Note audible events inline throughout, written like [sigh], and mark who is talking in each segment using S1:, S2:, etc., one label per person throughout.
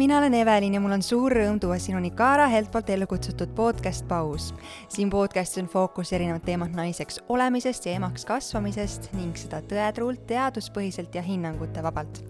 S1: mina olen Evelin ja mul on suur rõõm tuua sinuni Kaara Helt poolt ellu kutsutud podcast Paus. siin podcastis on fookus erinevad teemad naiseks olemisest ja emaks kasvamisest ning seda tõetruult, teaduspõhiselt ja hinnangute vabalt.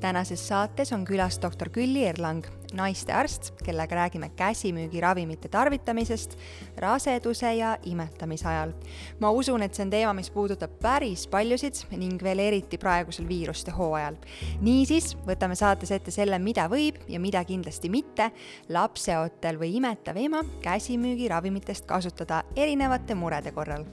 S1: tänases saates on külas doktor Külli Erlang, naistearst, kellega räägime käsimüügiravimite tarvitamisest raseduse ja imetamise ajal. ma usun, et see on teema, mis puudutab päris paljusid ning veel eriti praegusel viiruste hooajal. niisiis võtame saates ette selle, mida võib ja mida kindlasti mitte lapseootel või imetav ema käsimüügiravimitest kasutada erinevate murede korral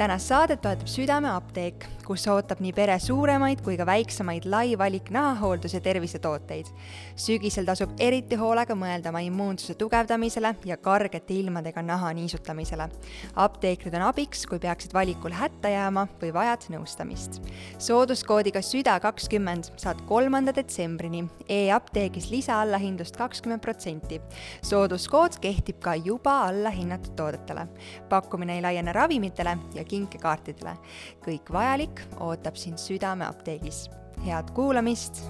S1: tänast saadet toetab Südameapteek, kus ootab nii pere suuremaid kui ka väiksemaid lai valik nahahooldus- ja tervisetooteid. sügisel tasub eriti hoolega mõelda oma immuunsuse tugevdamisele ja kargete ilmadega naha niisutamisele. apteekrid on abiks, kui peaksid valikul hätta jääma või vajad nõustamist. sooduskoodiga SÜDA kakskümmend saad kolmanda detsembrini e-apteegis lisaallahindlust kakskümmend protsenti. sooduskood kehtib ka juba allahinnatud toodetele. pakkumine ei laiene ravimitele ja kinkekaartidele. kõik vajalik ootab sind Südameapteegis. head kuulamist!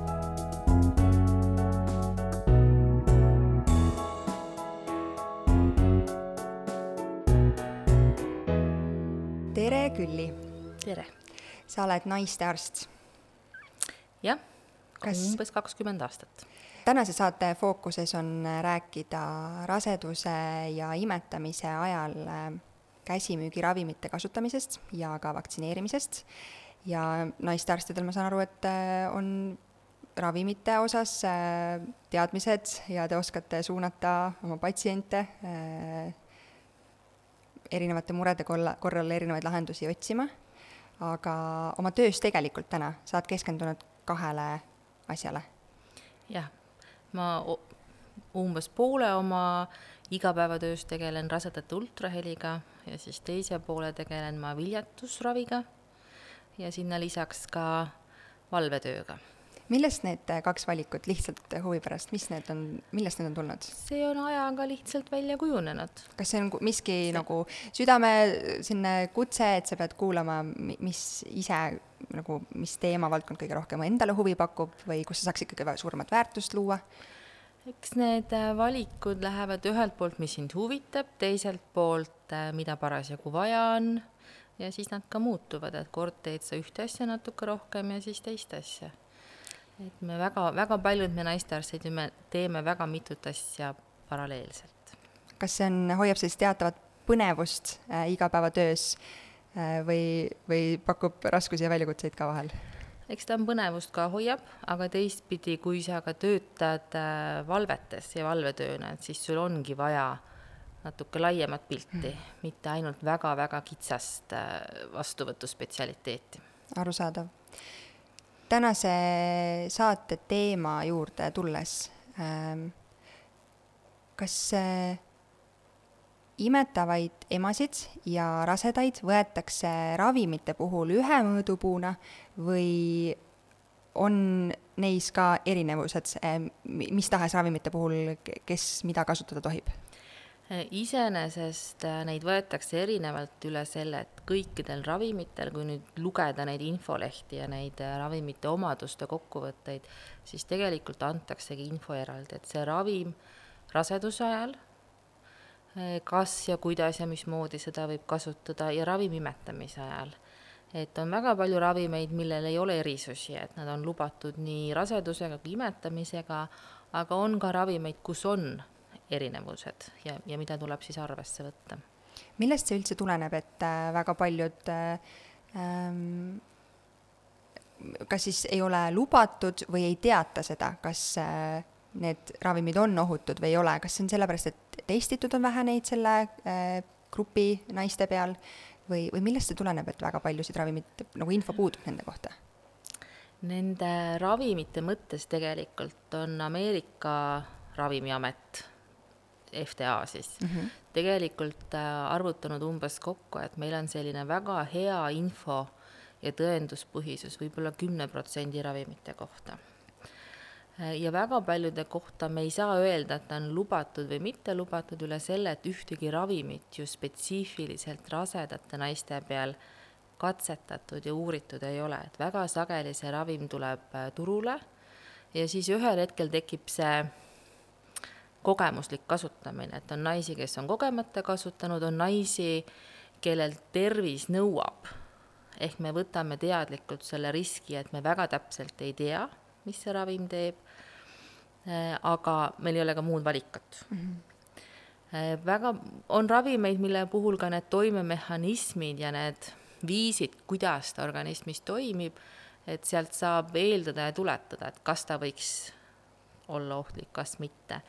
S1: tere, Külli!
S2: tere!
S1: sa oled naistearst.
S2: jah, umbes kakskümmend aastat.
S1: tänase saate fookuses on rääkida raseduse ja imetamise ajal äh, käsimüügiravimite kasutamisest ja ka vaktsineerimisest. Ja naistearstidel ma saan aru, et äh, on ravimite osas äh, teadmised ja te oskate suunata oma patsiente äh, erinevate murede kolla, korral erinevaid lahendusi otsima, aga oma töös tegelikult täna sa oled keskendunud kahele asjale.
S2: Jah, ma umbes poole oma igapäevatöös tegelen rasedate ultraheliga ja siis teise poole tegelen ma viljatusraviga ja sinna lisaks ka valvetööga.
S1: millest need kaks valikut lihtsalt huvi pärast, mis need on, millest need on tulnud?
S2: see on ajaga lihtsalt välja kujunenud.
S1: kas see on miski see... nagu südame selline kutse, et sa pead kuulama, mis ise nagu, mis teemavaldkond kõige rohkem endale huvi pakub või kus sa saaks ikkagi suuremat väärtust luua?
S2: eks need äh, valikud lähevad ühelt poolt, mis sind huvitab, teiselt poolt, äh, mida parasjagu vaja on ja siis nad ka muutuvad, et kord teed sa ühte asja natuke rohkem ja siis teist asja. et me väga, väga paljud me naistearstid ju me teeme väga mitut asja paralleelselt.
S1: kas see on, hoiab sellist teatavat põnevust äh, igapäevatöös äh, või, või pakub raskusi ja väljakutseid ka vahel?
S2: eks ta on põnevust ka hoiab, aga teistpidi, kui sa ka töötad äh, valvetes ja valvetööna, et siis sul ongi vaja natuke laiemat pilti mm., mitte ainult väga-väga kitsast äh, vastuvõtuspetsialiteeti.
S1: arusaadav. tänase saate teema juurde tulles ähm,, kas äh, imetavaid emasid ja rasedaid võetakse ravimite puhul ühe mõõdupuuna või on neis ka erinevused äh, mi- mis tahes ravimite puhul, kes mida kasutada tohib?
S2: Iseenesest äh, neid võetakse erinevalt üle selle, et kõikidel ravimitel, kui nüüd lugeda neid infolehti ja neid äh, ravimite omaduste kokkuvõtteid, siis tegelikult antaksegi info eraldi, et see ravim raseduse ajal, äh, kas ja kuidas ja mismoodi seda võib kasutada ja ravimi imetamise ajal. et on väga palju ravimeid, millel ei ole erisusi, et nad on lubatud nii rasedusega kui imetamisega, aga on ka ravimeid, kus on erinevused ja, ja mida tuleb siis arvesse võtta.
S1: millest see üldse tuleneb, et äh, väga paljud äh, ähm, kas siis ei ole lubatud või ei teata seda, kas äh, need ravimid on ohutud või ei ole, kas see on sellepärast, et testitud on vähe neid selle äh, grupi naiste peal või, või millest see tuleneb, et väga paljusid ravimid, nagu info puudub nende kohta?
S2: Nende ravimite mõttes tegelikult on Ameerika Ravimiamet, FDA siis mm, -hmm. tegelikult äh, arvutanud umbes kokku, et meil on selline väga hea info ja tõenduspõhisus võib-olla kümne protsendi ravimite kohta. ja väga paljude kohta me ei saa öelda, et ta on lubatud või mitte lubatud üle selle, et ühtegi ravimit ju spetsiifiliselt rasedate naiste peal katsetatud ja uuritud ei ole, et väga sageli see ravim tuleb äh, turule ja siis ühel hetkel tekib see kogemuslik kasutamine, et on naisi, kes on kogemata kasutanud, on naisi, kellel tervis nõuab, ehk me võtame teadlikult selle riski, et me väga täpselt ei tea, mis see ravim teeb, aga meil ei ole ka muud valikut mm. -hmm väga, on ravimeid, mille puhul ka need toimemehhanismid ja need viisid, kuidas ta organismis toimib, et sealt saab eeldada ja tuletada, et kas ta võiks olla ohtlik, kas mitte.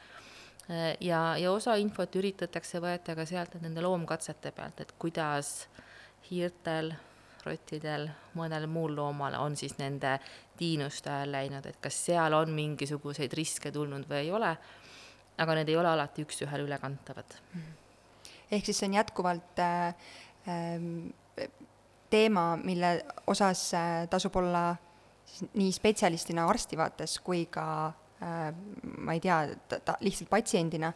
S2: Ja, ja osa infot üritatakse võeta ka sealt nende loomkatsete pealt, et kuidas hiirtel, rottidel, mõnel muul loomal on siis nende tiinuste ajal läinud, et kas seal on mingisuguseid riske tulnud või ei ole, aga need ei ole alati üks-ühele ülekantavad.
S1: ehk siis see on jätkuvalt äh, äh, teema, mille osas äh, tasub olla siis nii spetsialistina arsti vaates kui ka äh, ma ei tea, ta lihtsalt patsiendina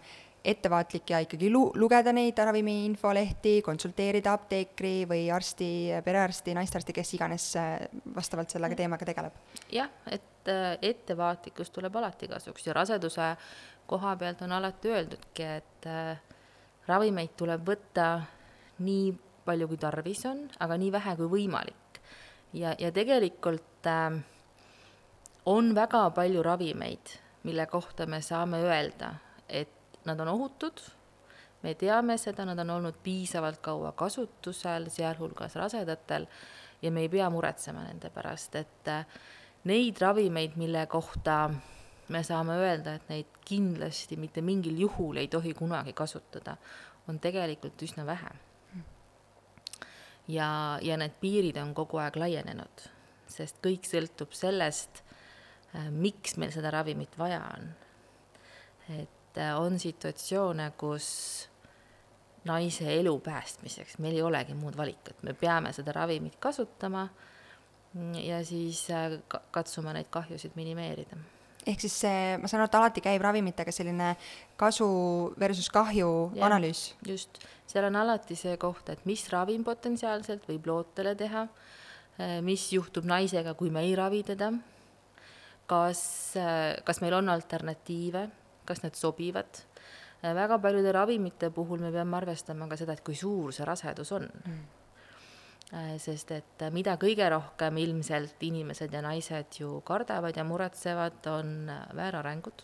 S1: ettevaatlik ja ikkagi lu-, lugeda neid ravimi infolehti, konsulteerida apteekri või arsti, perearsti, naistearsti, kes iganes äh, vastavalt sellega teemaga tegeleb.
S2: jah, et äh, ettevaatlikkus tuleb alati kasuks ja raseduse koha pealt on alati öeldudki, et äh, ravimeid tuleb võtta nii palju, kui tarvis on, aga nii vähe kui võimalik. ja, ja tegelikult äh, on väga palju ravimeid, mille kohta me saame öelda, et nad on ohutud, me teame seda, nad on olnud piisavalt kaua kasutusel, sealhulgas rasedatel, ja me ei pea muretsema nende pärast, et äh, neid ravimeid, mille kohta me saame öelda, et neid kindlasti mitte mingil juhul ei tohi kunagi kasutada, on tegelikult üsna vähe. ja, ja need piirid on kogu aeg laienenud, sest kõik sõltub sellest, miks meil seda ravimit vaja on. et äh, on situatsioone, kus naise elu päästmiseks meil ei olegi muud valikut, me peame seda ravimit kasutama ja siis äh, katsuma neid kahjusid minimeerida
S1: ehk siis see, ma saan aru, et alati käib ravimitega selline kasu versus kahju ja, analüüs?
S2: just, seal on alati see koht, et mis ravim potentsiaalselt võib lootele teha, äh, mis juhtub naisega, kui me ei ravi teda, kas, kas meil on alternatiive kas need sobivad. Äh, väga paljude ravimite puhul me peame arvestama ka seda, et kui suur see rasedus on mm. Äh, sest et äh, mida kõige rohkem ilmselt inimesed ja naised ju kardavad ja muretsevad, on väärarengud.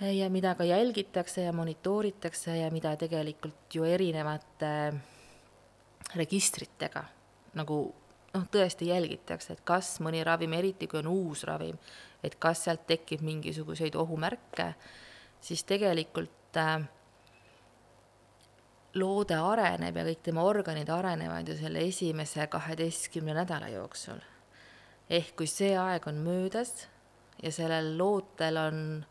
S2: ja mida ka jälgitakse ja monitooritakse ja mida tegelikult ju erinevate registritega nagu noh, tõesti jälgitakse, et kas mõni ravim, eriti kui on uus ravim, et kas sealt tekib mingisuguseid ohumärke, siis tegelikult äh, loode areneb ja kõik tema organid arenevad ju selle esimese kaheteistkümne nädala jooksul. ehk kui see aeg on möödas ja sellel lootel on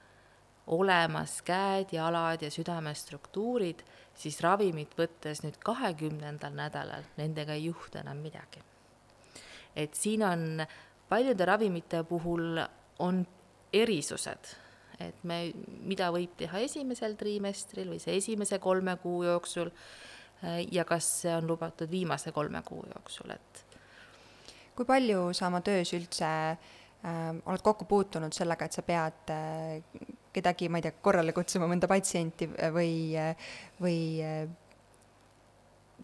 S2: olemas käed, jalad ja südamestruktuurid, siis ravimit võttes nüüd kahekümnendal nädalal nendega ei juhtu enam midagi. Et siin on paljude ravimite puhul on erisused, et me, mida võib teha esimesel trimestril või see esimese kolme kuu jooksul äh, ja kas see on lubatud viimase kolme kuu jooksul, et.
S1: kui palju sa oma töös üldse äh, oled kokku puutunud sellega, et sa pead äh, kedagi, ma ei tea, korrale kutsuma, mõnda patsienti või, või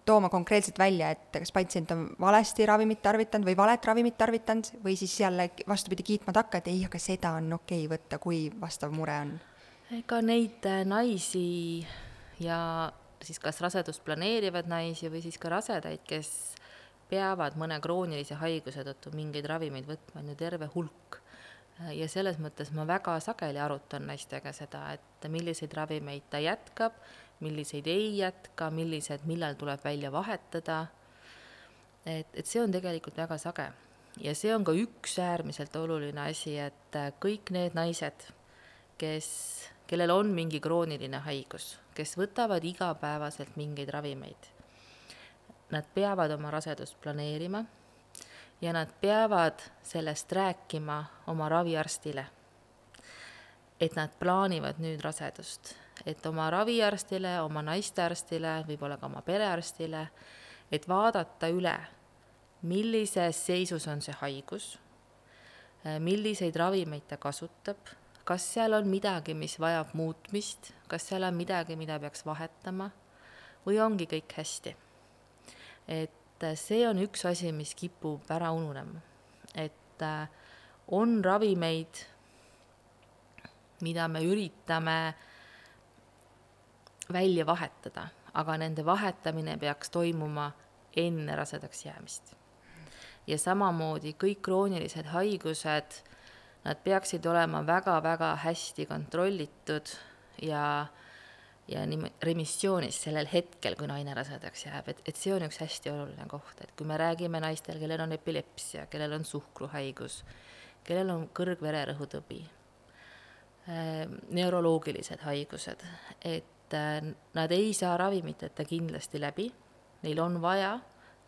S1: tooma konkreetselt välja, et kas patsient on valesti ravimit tarvitanud või valet ravimit tarvitanud või siis jälle vastupidi kiitma takka, et ei, aga seda on okei okay võtta, kui vastav mure on?
S2: ega neid äh, naisi ja siis kas rasedust planeerivad naisi või siis ka rasedaid, kes peavad mõne kroonilise haiguse tõttu mingeid ravimeid võtma, on ju terve hulk. Äh, ja selles mõttes ma väga sageli arutan naistega seda, et milliseid ravimeid ta jätkab milliseid ei jätka, millised, millal tuleb välja vahetada. et, et see on tegelikult väga sage ja see on ka üks äärmiselt oluline asi, et äh, kõik need naised, kes, kellel on mingi krooniline haigus, kes võtavad igapäevaselt mingeid ravimeid, nad peavad oma rasedust planeerima ja nad peavad sellest rääkima oma raviarstile. et nad plaanivad nüüd rasedust et oma raviarstile, oma naistearstile, võib-olla ka oma perearstile, et vaadata üle, millises seisus on see haigus, milliseid ravimeid ta kasutab, kas seal on midagi, mis vajab muutmist, kas seal on midagi, mida peaks vahetama või ongi kõik hästi. et äh, see on üks asi, mis kipub ära ununema. et äh, on ravimeid, mida me üritame välja vahetada, aga nende vahetamine peaks toimuma enne rasedaks jäämist. ja samamoodi kõik kroonilised haigused, nad peaksid olema väga-väga hästi kontrollitud ja, ja nii remissioonis sellel hetkel, kui naine rasedaks jääb, et, et see on üks hästi oluline koht, et kui me räägime naistel, kellel on epilepsia, kellel on suhkruhaigus, kellel on kõrgvererõhutõbi, ehm, neuroloogilised haigused, et äh, nad ei saa ravimiteta kindlasti läbi, neil on vaja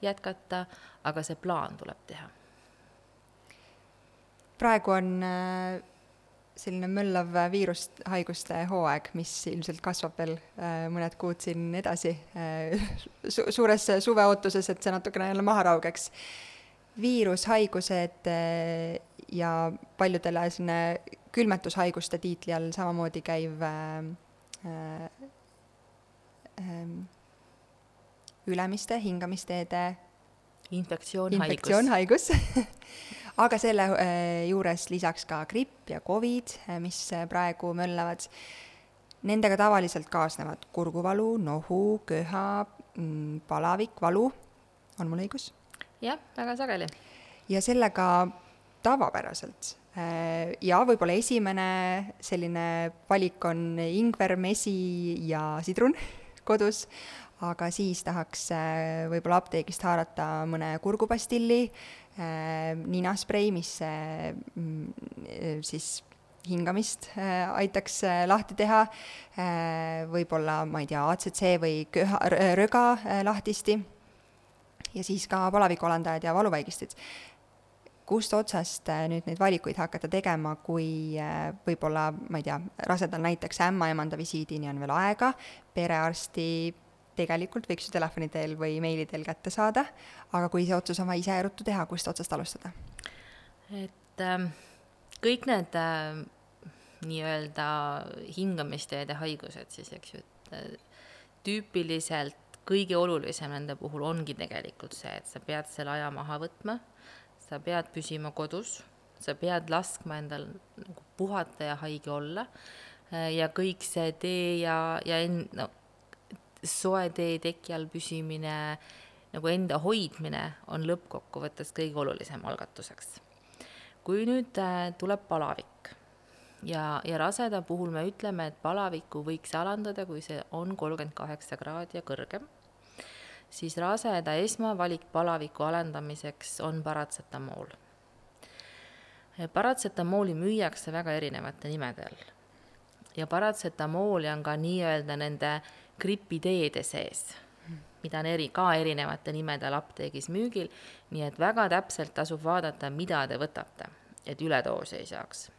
S2: jätkata, aga see plaan tuleb teha.
S1: praegu on äh, selline möllav viirushaiguste hooaeg, mis ilmselt kasvab veel äh, mõned kuud siin edasi su suures suveootuses, et see natukene jälle maha raugeks. viirushaigused ja paljudele selline külmetushaiguste tiitli all samamoodi käiv äh, ülemiste hingamisteede
S2: infektsioonhaigus,
S1: infektsioonhaigus [laughs] aga selle äh, juures lisaks ka gripp ja Covid, äh, mis äh, praegu möllavad. Nendega tavaliselt kaasnevad kurguvalu, nohu, köha, mm, palavik, valu, on mul õigus?
S2: jah, väga sageli.
S1: ja sellega tavapäraselt ja võib-olla esimene selline valik on ingver, mesi ja sidrun [laughs] kodus, aga siis tahaks äh, võib-olla apteegist haarata mõne kurgupastilli, äh, ninasprei, mis äh, mm, siis hingamist aitaks lahti teha, võib-olla, ma ei tea, ACC või köha, röga lahtisti. Ja siis ka palavikualandajad ja valuvaigistid kust otsast nüüd neid valikuid hakata tegema, kui võib-olla, ma ei tea, rasedal näiteks ämmaemanda visiidini on veel aega, perearsti tegelikult võiks ju telefoni teel või meili teel kätte saada, aga kui see otsus on vaja ise ruttu teha, kust otsast alustada?
S2: et äh, kõik need äh, nii-öelda hingamisteede haigused siis, eks ju, et äh, tüüpiliselt kõige olulisem nende puhul ongi tegelikult see, et sa pead selle aja maha võtma, sa pead püsima kodus, sa pead laskma endal nagu puhata ja haige olla äh, ja kõik see tee ja, ja en-, no soe tee teki all püsimine, nagu enda hoidmine on lõppkokkuvõttes kõige olulisem algatuseks. kui nüüd äh, tuleb palavik ja, ja raseda puhul me ütleme, et palavikku võiks alandada, kui see on kolmkümmend kaheksa kraadi ja kõrgem, siis raseda esmavalik palaviku alandamiseks on paratsetamool. paratsetamooli müüakse väga erinevate nimede all ja paratsetamooli on ka nii-öelda nende gripiteede sees, mida on eri, ka erinevate nimede all apteegis müügil, nii et väga täpselt tasub vaadata, mida te võtate, et üledoosi ei saaks.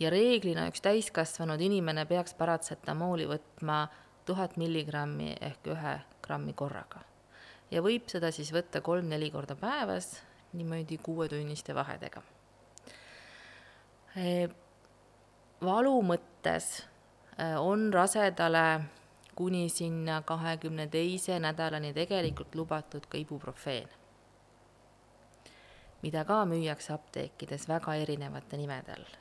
S2: ja reeglina üks täiskasvanud inimene peaks paratsetamooli võtma tuhat milligrammi ehk ühe grammi korraga. ja võib seda siis võtta kolm-neli korda päevas, niimoodi kuuetunniste vahedega e valu mõttes e, on rasedale kuni sinna kahekümne teise nädalani tegelikult lubatud ka ibuprofeen, mida ka müüakse apteekides väga erinevate nimede all.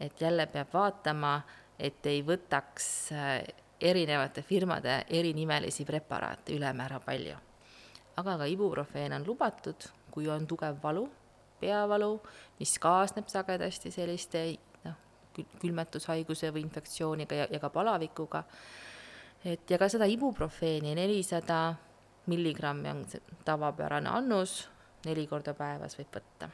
S2: et jälle peab vaatama, et ei võtaks äh, erinevate firmade erinimelisi preparaate ülemäära palju. aga ka ibuprofeen on lubatud, kui on tugev valu, peavalu, mis kaasneb sagedasti selliste noh, külmetushaiguse või infektsiooniga ja, ja ka palavikuga et ja ka seda ibuprofeeni nelisada milligrammi on see tavapärane annus, neli korda päevas võib võtta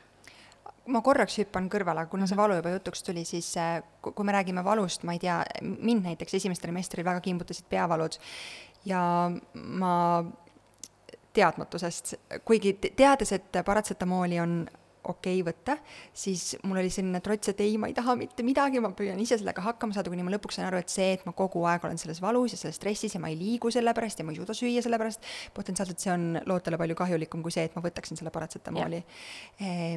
S1: ma korraks hüppan kõrvale, kuna see valu juba jutuks tuli, siis äh, kui me räägime valust, ma ei tea, mind näiteks esimesel trimestril väga kimbutasid peavalud. Ja ma teadmatusest, kuigi teades, et paratsetamooli on okei okay võtta, siis mul oli selline trots, et ei, ma ei taha mitte midagi, ma püüan ise sellega hakkama saada, kuni ma lõpuks sain aru, et see, et ma kogu aeg olen selles valus ja selles stressis ja ma ei liigu selle pärast ja ma ei suuda süüa selle pärast, potentsiaalselt see on lootele palju kahjulikum kui see, et ma võtaksin selle paratsetamooli. E, e,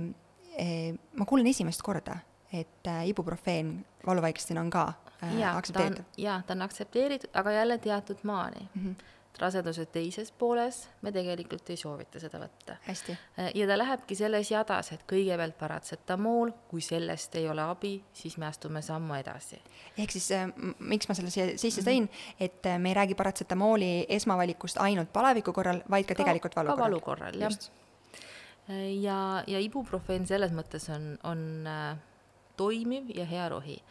S1: ma kuulen esimest korda, et äh, ibuprofeen valuvaigistina on ka äh,
S2: jaa, ta on, jaa, ta on aktsepteeritud, aga jälle teatud maani mm. -hmm. raseduse teises pooles me tegelikult ei soovita seda võtta.
S1: hästi.
S2: ja ta lähebki selles jadas, et kõigepealt paratsetamool, kui sellest ei ole abi, siis me astume sammu edasi.
S1: ehk siis äh, miks ma selle siia sisse tõin mm, -hmm. et äh, me ei räägi paratsetamooli esmavalikust ainult palaviku korral, vaid ka, ka tegelikult valu
S2: korral.
S1: ka
S2: valu korral, jah. Ja, ja ibuprofeen selles mõttes on, on äh, toimiv ja hea rohi.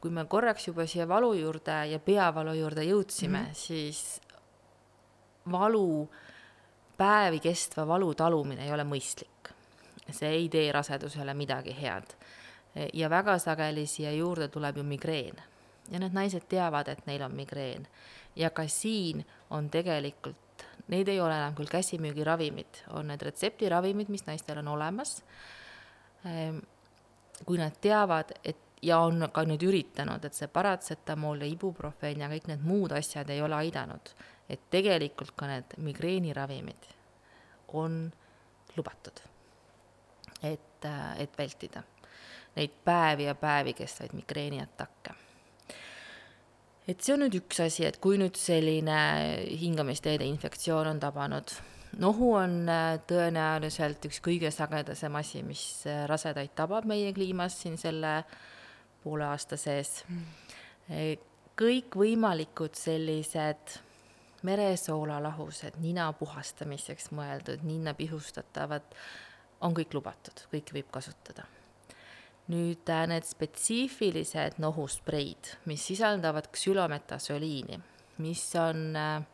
S2: kui me korraks juba siia valu juurde ja peavalu juurde jõudsime mm, -hmm. siis valu, päevi kestva valu talumine ei ole mõistlik. see ei tee rasedusele midagi head. ja väga sageli siia juurde tuleb ju migreen. ja need naised teavad, et neil on migreen. ja ka siin on tegelikult Neid ei ole enam küll käsimüügiravimid, on need retseptiravimid, mis naistel on olemas ehm, kui nad teavad, et ja on ka nüüd üritanud, et see paratsetamool ja ibuprofeen ja kõik need muud asjad ei ole aidanud, et tegelikult ka need migreeniravimid on lubatud. et, et vältida neid päevi ja päevi kestvaid migreeniatakke. Et see on nüüd üks asi, et kui nüüd selline hingamisteede infektsioon on tabanud nohu on äh, tõenäoliselt üks kõige sagedasem asi, mis äh, rasedaid tabab meie kliimas siin selle poole aasta sees mm.. kõikvõimalikud sellised meresoolalahused, nina puhastamiseks mõeldud, ninna pihustatavad, on kõik lubatud, kõiki võib kasutada. Nüüd need spetsiifilised nohuspreid, mis sisaldavad ksülometasoliini, mis on äh,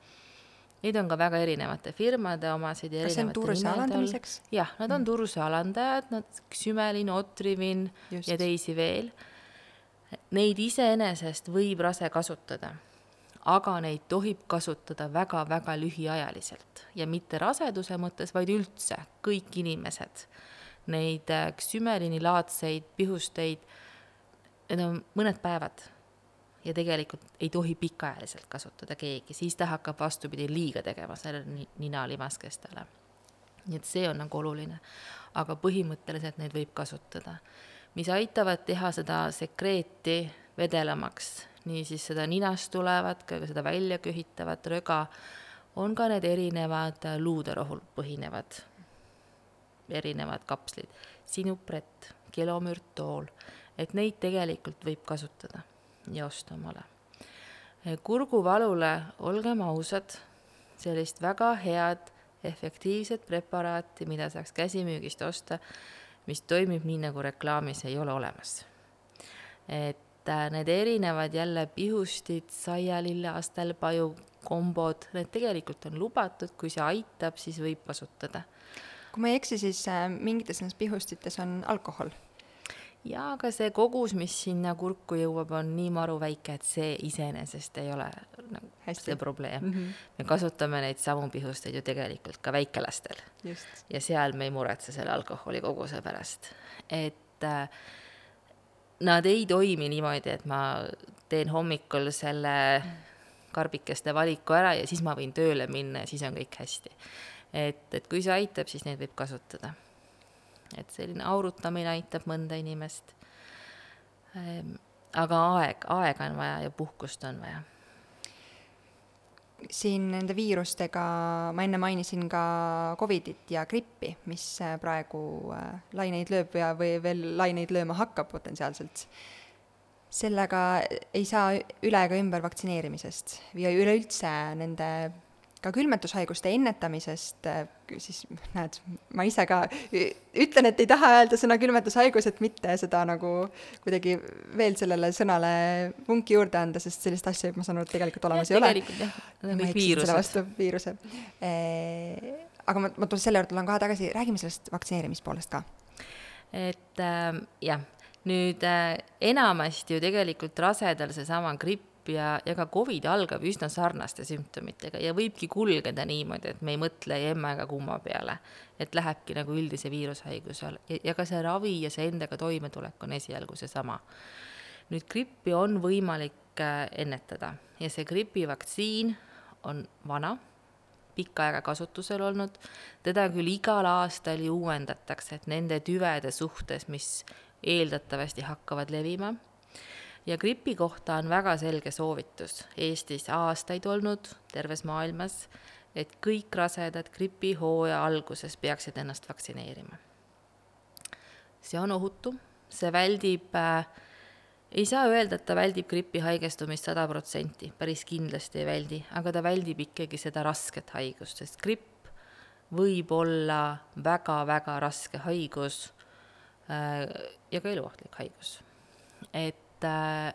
S2: Neid on ka väga erinevate firmade omasid
S1: kas see on turuse alandamiseks?
S2: jah, nad on mm. turuse alandajad, nad, Xümelin, Otrivin Just. ja teisi veel. Neid iseenesest võib rase kasutada, aga neid tohib kasutada väga-väga lühiajaliselt ja mitte raseduse mõttes, vaid üldse kõik inimesed. Neid äh, laadseid pihusteid, need on mõned päevad. Ja tegelikult ei tohi pikaajaliselt kasutada keegi, siis ta hakkab vastupidi liiga tegema sellele ninalimaskestele. nii et see on nagu oluline, aga põhimõtteliselt neid võib kasutada, mis aitavad teha seda sekreeti vedelamaks, niisiis seda ninast tulevat, ka seda välja köhitavat röga, on ka need erinevad luuderohul põhinevad erinevad kapslid, sinuprett, kelomürtool, et neid tegelikult võib kasutada ja osta omale. kurguvalule, olgem ausad, sellist väga head efektiivset preparaati, mida saaks käsimüügist osta, mis toimib nii, nagu reklaamis, ei ole olemas. et äh, need erinevad jälle pihustid, saialille, astelpaju, kombod, need tegelikult on lubatud, kui see aitab, siis võib kasutada.
S1: Kui ma ei eksi, siis äh, mingites nendes pihustites on alkohol
S2: jaa, aga see kogus, mis sinna kurku jõuab, on nii maru väike, et see iseenesest ei ole nagu Hästi. see probleem mm. -hmm. me kasutame neid samu pihusteid ju tegelikult ka väikelastel. ja seal me ei muretse selle alkoholi koguse pärast. et äh, nad ei toimi niimoodi, et ma teen hommikul selle karbikeste valiku ära ja siis ma võin tööle minna ja siis on kõik hästi. Et, et kui see aitab, siis neid võib kasutada et selline aurutamine aitab mõnda inimest. Ehm, aga aeg, aega on vaja ja puhkust on vaja.
S1: siin nende viirustega, ma enne mainisin ka Covidit ja grippi, mis äh, praegu äh, laineid lööb ja, või veel laineid lööma hakkab potentsiaalselt sellega ei saa üle ega ümber vaktsineerimisest ja üleüldse nende ka külmetushaiguste ennetamisest, äh, siis näed, ma ise ka ütlen, et ei taha öelda sõna külmetushaigus, et mitte seda nagu kuidagi veel sellele sõnale vunki juurde anda, sest sellist asja, ma saan aru, et tegelikult olemas ja, ei ole.
S2: tegelikult jah,
S1: viiruse e,. aga ma, ma tulen selle juurde, tulen kohe tagasi, räägime sellest vaktsineerimispoolest ka.
S2: et äh, jah, nüüd äh, enamasti ju tegelikult rasedal seesama gripp ja, ja ka Covid algab üsna sarnaste sümptomitega ja võibki kulgeda niimoodi, et me ei mõtle ei emma ega kumma peale. et lähebki nagu üldise viirushaiguse all ja, ja ka see ravi ja see endaga toimetulek on esialgu seesama. nüüd grippi on võimalik äh, ennetada ja see gripivaktsiin on vana, pikka aega kasutusel olnud, teda küll igal aastal ju uuendatakse, et nende tüvede suhtes, mis eeldatavasti hakkavad levima. Ja gripi kohta on väga selge soovitus Eestis aastaid olnud, terves maailmas, et kõik rasedad gripihooaja alguses peaksid ennast vaktsineerima. see on ohutu, see väldib äh, ei saa öelda, et ta väldib gripi haigestumist sada protsenti, päris kindlasti ei väldi, aga ta väldib ikkagi seda rasket haigust, sest gripp võib olla väga-väga raske haigus äh, ja ka eluohtlik haigus. et äh,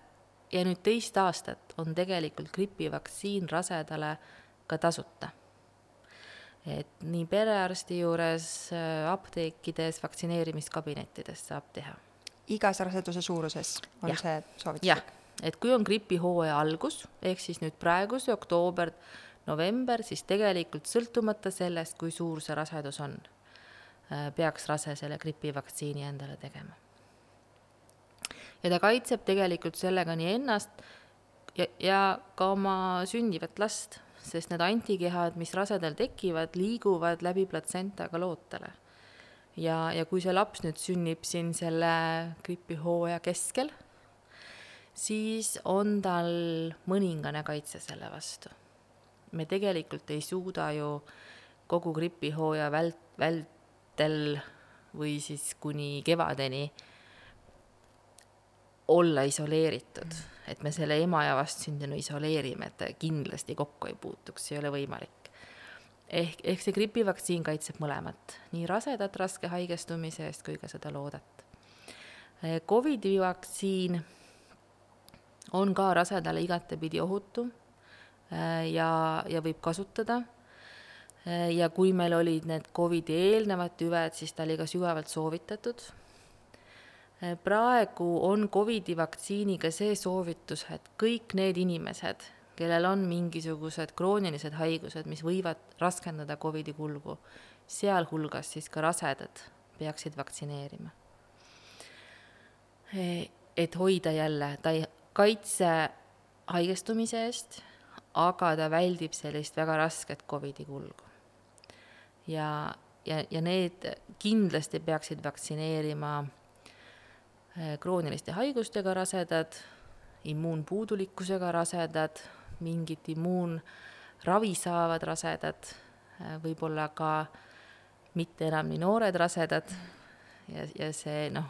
S2: ja nüüd teist aastat on tegelikult gripivaktsiin rasedale ka tasuta. et nii perearsti juures, äh, apteekides, vaktsineerimiskabinettides saab teha.
S1: igas raseduse suuruses on ja. see soovituslik?
S2: et kui on gripihooaja algus, ehk siis nüüd praegu see oktoober, november, siis tegelikult sõltumata sellest, kui suur see rasedus on, äh, peaks rase selle gripivaktsiini endale tegema. Ja ta kaitseb tegelikult sellega nii ennast ja, ja ka oma sündivat last, sest need antikehad, mis rasedal tekivad, liiguvad läbi platsentaga lootele. ja, ja kui see laps nüüd sünnib siin selle gripihooaja keskel, siis on tal mõningane kaitse selle vastu me tegelikult ei suuda ju kogu gripihooaja vält-, vältel või siis kuni kevadeni olla isoleeritud, et me selle ema ja vastsündinu isoleerime, et ta kindlasti kokku ei puutuks, see ei ole võimalik. ehk, ehk see gripivaktsiin kaitseb mõlemat, nii rasedat raske haigestumise eest kui ka seda loodet. Covidi vaktsiin on ka rasedale igatepidi ohutu Äh, ja, ja võib kasutada. Äh, ja kui meil olid need Covidi eelnevad tüved, siis ta oli ka sügavalt soovitatud. Äh, praegu on Covidi vaktsiiniga see soovitus, et kõik need inimesed, kellel on mingisugused kroonilised haigused, mis võivad raskendada Covidi kulgu, sealhulgas siis ka rasedad, peaksid vaktsineerima. et hoida jälle, ta ei kaitse haigestumise eest aga ta väldib sellist väga rasket Covidi kulgu. ja, ja, ja need kindlasti peaksid vaktsineerima eh, krooniliste haigustega rasedad, immuunpuudulikkusega rasedad, mingit immuunravi saavad rasedad, eh, võib-olla ka mitte enam nii noored rasedad ja, ja see noh,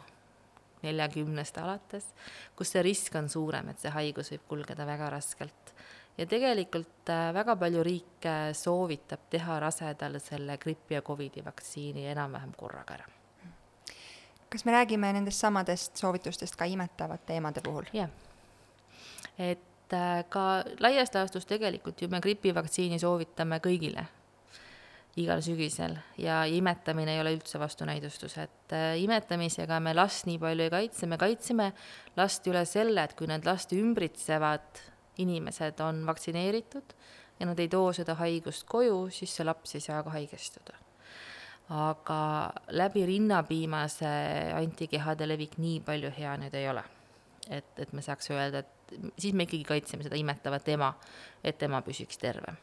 S2: neljakümnest alates, kus see risk on suurem, et see haigus võib kulgeda väga raskelt ja tegelikult äh, väga palju riike soovitab teha rasedale selle gripi ja Covidi vaktsiini enam-vähem korraga ära.
S1: Kas me räägime nendest samadest soovitustest ka imetavate eemade puhul?
S2: jah, et äh, ka laias laastus tegelikult ju me gripivaktsiini soovitame kõigile igal sügisel ja imetamine ei ole üldse vastunäidustus, et äh, imetamisega me last nii palju ei kaitse, me kaitseme last üle selle, et kui need last ümbritsevad inimesed on vaktsineeritud ja nad ei too seda haigust koju, siis see laps ei saa ka haigestuda. Aga läbi rinnapiimase antikehade levik nii palju hea nüüd ei ole. et, et me saaks öelda, et siis me ikkagi kaitseme seda imetavat ema, et ema püsiks terve.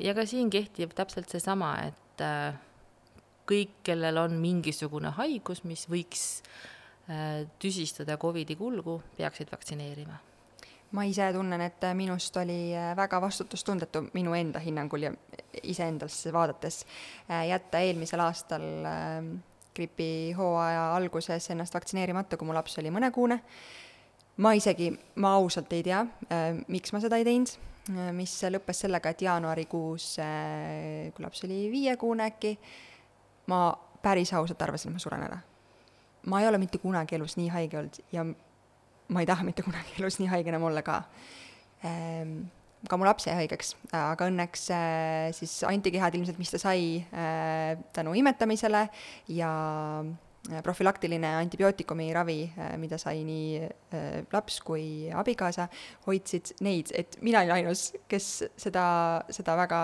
S2: ja ka siin kehtib täpselt seesama, et äh, kõik, kellel on mingisugune haigus, mis võiks äh, tüsistada Covidi kulgu, peaksid vaktsineerima
S1: ma ise tunnen, et minust oli äh, väga vastutustundetu minu enda hinnangul ja iseendasse vaadates äh, jätta eelmisel aastal ähm, gripihooaja alguses ennast vaktsineerimata, kui mu laps oli mõnekuune. ma isegi, ma ausalt ei tea, äh, miks ma seda ei teinud, mis lõppes sellega, et jaanuarikuus, kui laps oli viiekuune äkki, ma päris ausalt arvasin, et ma suren ära. ma ei ole mitte kunagi elus nii haige olnud ja ma ei taha mitte kunagi [laughs] elus nii haige enam olla ka. Ehm, ka mu laps jäi haigeks, aga õnneks äh, siis antikehad ilmselt, mis ta sai äh, tänu imetamisele ja äh, profülaktiline antibiootikumi ravi, mida sai nii laps kui abikaasa, hoidsid neid, et mina olin ainus, kes seda, seda väga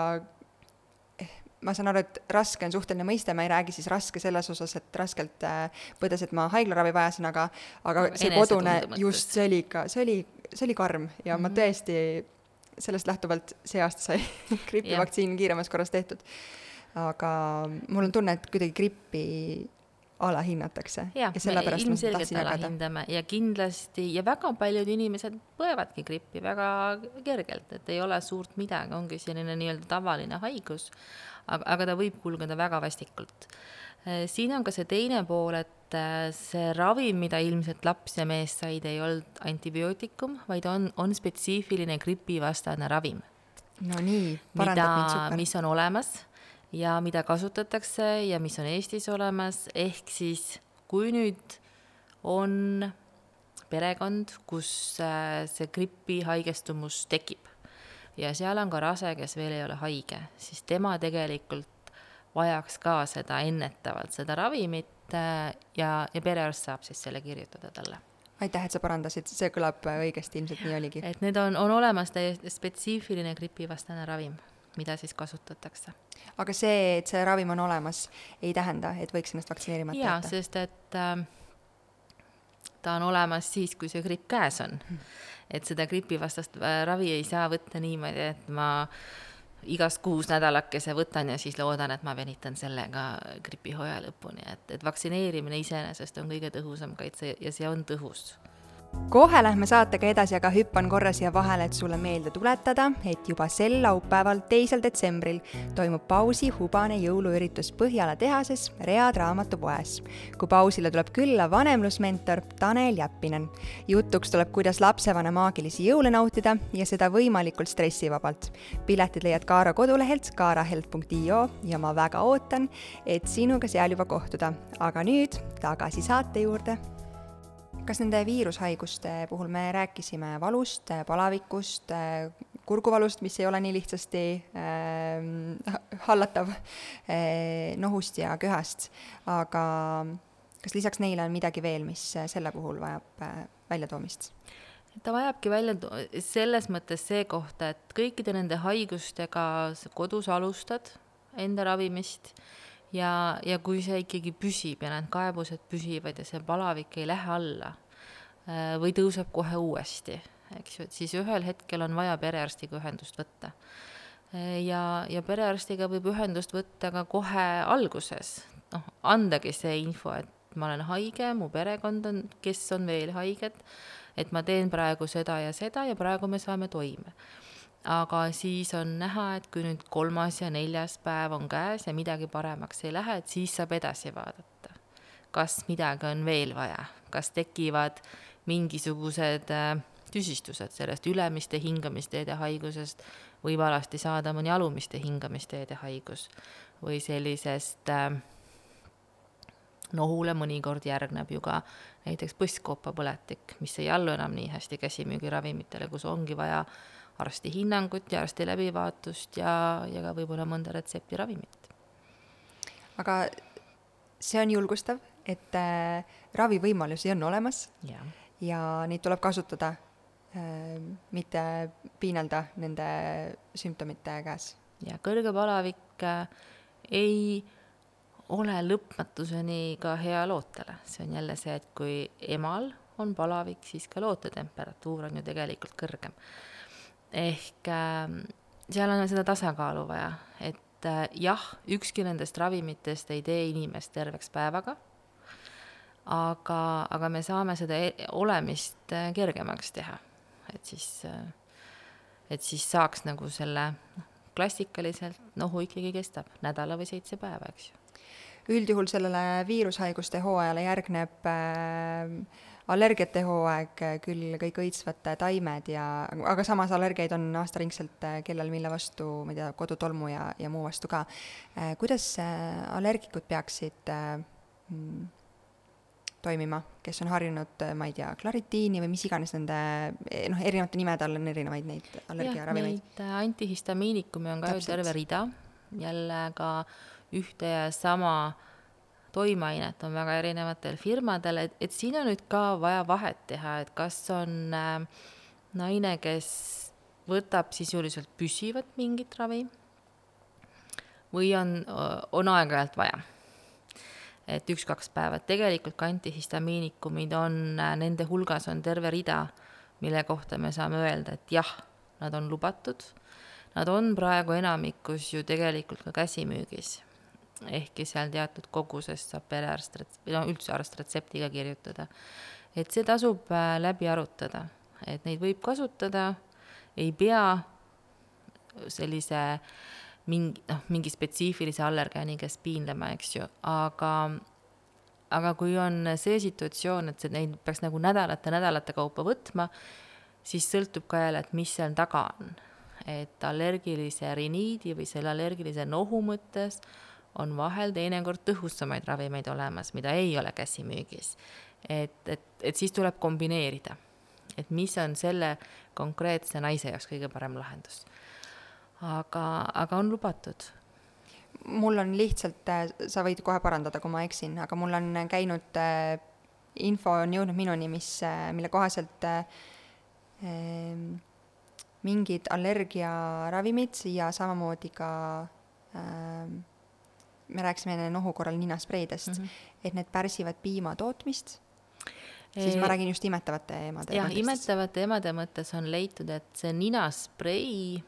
S1: ma saan aru, et raske on suhteline mõiste, ma ei räägi siis raske selles osas, et raskelt äh, põdes, et ma haiglaravi vajasin, aga aga see kodune, just, see oli ikka, see oli, see oli karm ja mm -hmm. ma mhm. tõesti sellest lähtuvalt see aasta sai [laughs] gripivaktsiin kiiremas korras tehtud. aga mul on tunne, et kuidagi grippi alahinnatakse.
S2: jah, me ilmselgelt alahindame ja kindlasti ja väga paljud inimesed põevadki grippi väga kergelt, et ei ole suurt midagi, ongi selline nii-öelda tavaline haigus, aga, aga ta võib kulgeda väga vastikult. Äh, siin on ka see teine pool, et äh, see ravim, mida ilmselt laps ja mees said, ei olnud antibiootikum, vaid on, on spetsiifiline gripivastane ravim.
S1: no nii, parandab mind super.
S2: mis on olemas ja mida kasutatakse ja mis on Eestis olemas, ehk siis kui nüüd on perekond, kus äh, see gripihaigestumus tekib ja seal on ka rase, kes veel ei ole haige, siis tema tegelikult vajaks ka seda ennetavalt, seda ravimit äh, ja, ja perearst saab siis selle kirjutada talle.
S1: Aitäh, et sa parandasid, see kõlab õigesti, ilmselt nii oligi.
S2: et need on, on olemas täiesti spetsiifiline gripivastane ravim mida siis kasutatakse.
S1: aga see, et see ravim on olemas, ei tähenda, et võiks ennast vaktsineerimata
S2: jätta? jaa, sest et äh, ta on olemas siis, kui see gripp käes on. et seda gripivastast äh, ravi ei saa võtta niimoodi, et ma igast kuus nädalakese võtan ja siis loodan, et ma venitan sellega gripihooaja lõpuni, et, et vaktsineerimine iseenesest on kõige tõhusam kaitse ja see on tõhus
S1: kohe lähme saatega edasi, aga hüppan korra siia vahele, et sulle meelde tuletada, et juba sel laupäeval, teisel detsembril toimub Pausi hubane jõuluüritus Põhjala tehases Read raamatupoes. kui Pausile tuleb külla vanemlusmentor Tanel Jeppinen. jutuks tuleb, kuidas lapsevanem maagilisi jõule nautida ja seda võimalikult stressivabalt. piletid leiad Kaara kodulehelt kaaraheld.io ja ma väga ootan, et sinuga seal juba kohtuda. aga nüüd tagasi saate juurde kas nende viirushaiguste puhul me rääkisime valust, palavikust, kurguvalust, mis ei ole nii lihtsasti äh, hallatav äh,, nohust ja köhast, aga kas lisaks neile on midagi veel, mis selle puhul vajab äh, väljatoomist?
S2: ta vajabki välja selles mõttes see kohta, et kõikide nende haigustega kodus alustad enda ravimist ja, ja kui see ikkagi püsib ja need kaebused püsivad ja see palavik ei lähe alla äh, või tõuseb kohe uuesti, eks ju, et siis ühel hetkel on vaja perearstiga ühendust võtta. Äh, ja, ja perearstiga võib ühendust võtta ka kohe alguses, noh, andagi see info, et ma olen haige, mu perekond on, kes on veel haiged, et ma teen praegu seda ja seda ja praegu me saame toime aga siis on näha, et kui nüüd kolmas ja neljas päev on käes ja midagi paremaks ei lähe, et siis saab edasi vaadata. kas midagi on veel vaja, kas tekivad mingisugused äh, tüsistused sellest ülemiste hingamisteede haigusest, võib alasti saada mõni alumiste hingamisteede haigus või sellisest äh, nohule mõnikord järgneb ju ka näiteks põskkooppapõletik, mis ei allu enam nii hästi käsimüügiravimitele, kus ongi vaja arsti hinnangut ja arsti läbivaatust ja, ja ka võib-olla mõnda retseptiravimit.
S1: aga see on julgustav, et äh, ravivõimalusi on olemas
S2: ja,
S1: ja neid tuleb kasutada äh,, mitte piinelda nende sümptomite käes.
S2: ja kõrge palavik äh, ei ole lõpmatuseni ka hea lootele, see on jälle see, et kui emal on palavik, siis ka lootetemperatuur on ju tegelikult kõrgem ehk äh, seal on seda tasakaalu vaja, et äh, jah, ükski nendest ravimitest ei tee inimest terveks päevaga, aga, aga me saame seda e olemist äh, kergemaks teha, et siis äh,, et siis saaks nagu selle klassikaliselt nohu ikkagi kestab nädala või seitse päeva, eks ju.
S1: üldjuhul sellele viirushaiguste hooajale järgneb äh, allergiate hooaeg, küll kõik õitsvad taimed ja, aga samas allergiaid on aastaringselt äh, kellel mille vastu, ma ei tea, kodutolmu ja, ja muu vastu ka. Kuidas allergikud peaksid mm, toimima, kes on harjunud, ma ei tea, klaritiini või mis iganes nende noh, erinevate nimede all on erinevaid neid allergiaravimeid.
S2: Neid antihistamiinikumi on ka ju terve rida, jälle ka ühte ja sama äh, toimeainet on väga erinevatel firmadel, et, et siin on nüüd ka vaja vahet teha, et kas on äh, naine, kes võtab sisuliselt püsivat mingit ravi või on, on aeg-ajalt vaja. et üks-kaks päeva, et tegelikult ka antihistamiinikumid on, äh, nende hulgas on terve rida, mille kohta me saame öelda, et jah, nad on lubatud, nad on praegu enamikus ju tegelikult ka käsimüügis ehkki seal teatud koguses saab perearst rets-, või no üldse arst retseptiga kirjutada. et see tasub äh, läbi arutada, et neid võib kasutada, ei pea sellise mingi, noh, mingi spetsiifilise allergeeni käes piinlema, eks ju, aga aga kui on see situatsioon, et see, neid peaks nagu nädalate, nädalate kaupa võtma, siis sõltub ka jälle, et mis seal taga on. et allergilise riniidi või selle allergilise nohu mõttes on vahel teinekord tõhusamaid ravimeid olemas, mida ei ole käsimüügis. et, et, et siis tuleb kombineerida, et mis on selle konkreetse naise jaoks kõige parem lahendus. aga, aga on lubatud
S1: mul on lihtsalt, äh, sa võid kohe parandada, kui ma eksin, aga mul on käinud äh, info on jõudnud minuni, mis, äh, mille kohaselt mingid allergiaravimid ja samamoodi ka äh, me rääkisime enne nohu korral ninaspreidest mm, -hmm. et need pärsivad piima tootmist siis ma räägin just imetavate emade
S2: jah, imetavate emade mõttes on leitud, et see ninasprei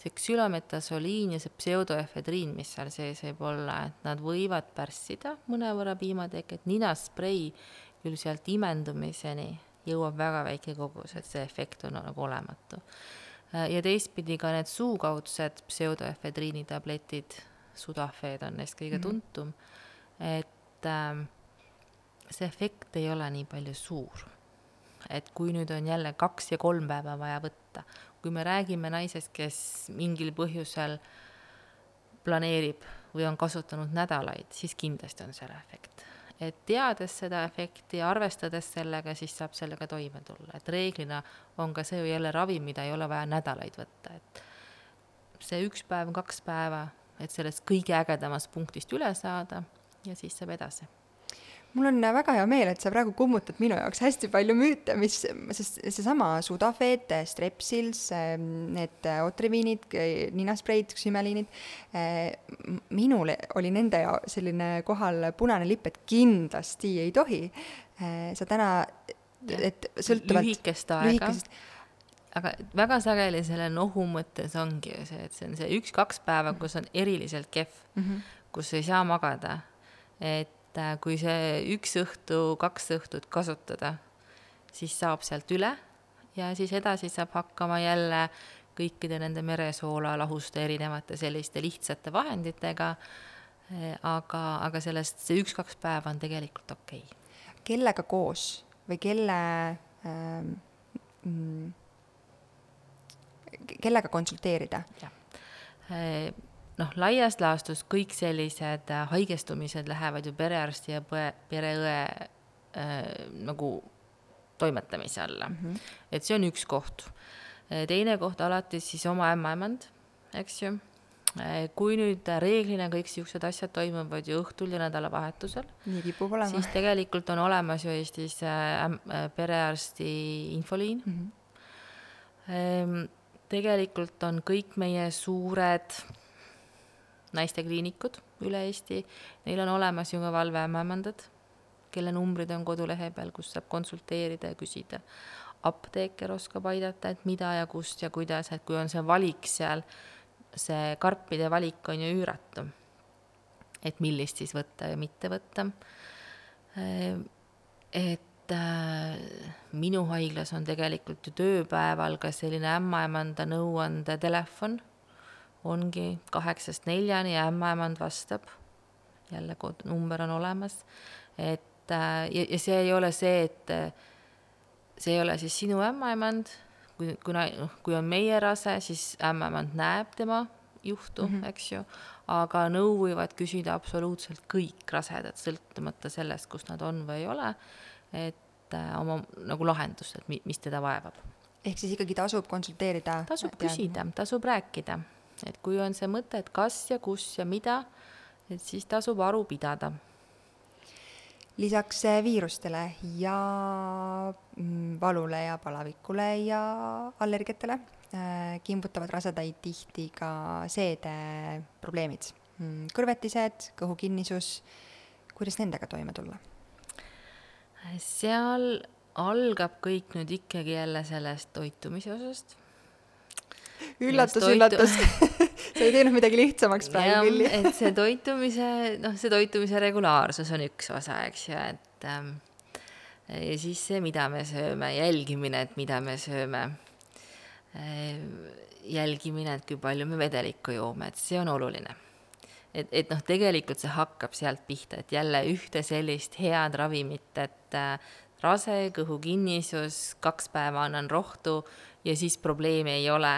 S2: see ksülometasoliin ja see pseudoefedriin, mis seal sees võib olla, et nad võivad pärssida mõnevõrra piimateket, ninasprei küll sealt imendumiseni jõuab väga väike kogus, et see efekt on nagu olematu. ja teistpidi ka need suukaudsed pseudoefedriini tabletid, Sudafed on neist kõige mhm. tuntum, et äh, see efekt ei ole nii palju suur. et kui nüüd on jälle kaks ja kolm päeva vaja võtta, kui me räägime naisest, kes mingil põhjusel planeerib või on kasutanud nädalaid, siis kindlasti on seal efekt. et teades seda efekti ja arvestades sellega, siis saab sellega toime tulla, et reeglina on ka see ju jälle ravim, mida ei ole vaja nädalaid võtta, et see üks päev, kaks päeva, et sellest kõige ägedamast punktist üle saada ja siis saab edasi.
S1: Mul on väga hea meel, et sa praegu kummutad minu jaoks hästi palju müüte, mis, sest seesama Sudafed, Strepsils, need otriviinid, ninaspreid, ksümeliinid, minul oli nende ja selline kohal punane lipp, et kindlasti ei tohi. sa täna, et sõltuvalt
S2: lühikest aega, aga väga sageli selle nohu mõttes ongi ju see, et see on see üks-kaks päeva, kus on eriliselt kehv mm, -hmm. kus ei saa magada, et äh, kui see üks õhtu, kaks õhtut kasutada, siis saab sealt üle ja siis edasi saab hakkama jälle kõikide nende meresoola lahuste erinevate selliste lihtsate vahenditega. Äh, aga, aga sellest see üks-kaks päeva on tegelikult okei okay..
S1: kellega koos või kelle ähm,, mm, kellega konsulteerida?
S2: äh, noh, laias laastus kõik sellised äh, haigestumised lähevad ju perearsti ja põe, pereõe äh, nagu toimetamise alla mm. -hmm. et see on üks koht. Äh, teine koht alati siis oma ämmaemand, eks ju. Äh, kui nüüd reeglina kõik siuksed asjad toimuvad ju õhtul ja nädalavahetusel, siis tegelikult on olemas ju Eestis äh, perearsti infoliin mm. -hmm. Tegelikult on kõik meie suured naistekliinikud üle Eesti, neil on olemas ju ka valveämmaemandad, kelle numbrid on kodulehe peal, kus saab konsulteerida ja küsida. apteeker oskab aidata, et mida ja kust ja kuidas, et kui on see valik seal, see karpide valik on ju üüratu. et millist siis võtta ja mitte võtta. et äh, minu haiglas on tegelikult ju tööpäeval ka selline ämmaemanda nõuandetelefon ongi kaheksast neljani ja ämmaemand vastab, jälle kod-, number on olemas, et äh, ja, ja see ei ole see, et äh, see ei ole siis sinu ämmaemand, kui, kuna noh, kui on meie rase, siis ämmaemand näeb tema juhtu mm, -hmm. eks ju, aga nõu võivad küsida absoluutselt kõik rasedad, sõltumata sellest, kus nad on või ei ole, et äh, oma nagu lahendust, et mi, mis teda vaevab.
S1: ehk siis ikkagi tasub konsulteerida?
S2: tasub küsida, tasub rääkida et kui on see mõte, et kas ja kus ja mida, et siis tasub aru pidada.
S1: lisaks eh, viirustele ja mm, valule ja palavikule ja allergiatele äh, kimbutavad rasedaid tihti ka seedeprobleemid, mm, kõrvetised, kõhukinnisus, kuidas nendega toime tulla?
S2: Seal algab kõik nüüd ikkagi jälle sellest toitumise osast
S1: üllatus, üllatus [laughs] sa ei teinud midagi lihtsamaks praegu küll.
S2: et see toitumise, noh, see toitumise regulaarsus on üks osa, eks ju, et ähm, ja siis see, mida me sööme, jälgimine, et mida me sööme äh,. jälgimine, et kui palju me vedelikku joome, et see on oluline et, et noh, tegelikult see hakkab sealt pihta, et jälle ühte sellist head ravimit, et äh, rase, kõhukinnisus, kaks päeva annan rohtu ja siis probleemi ei ole.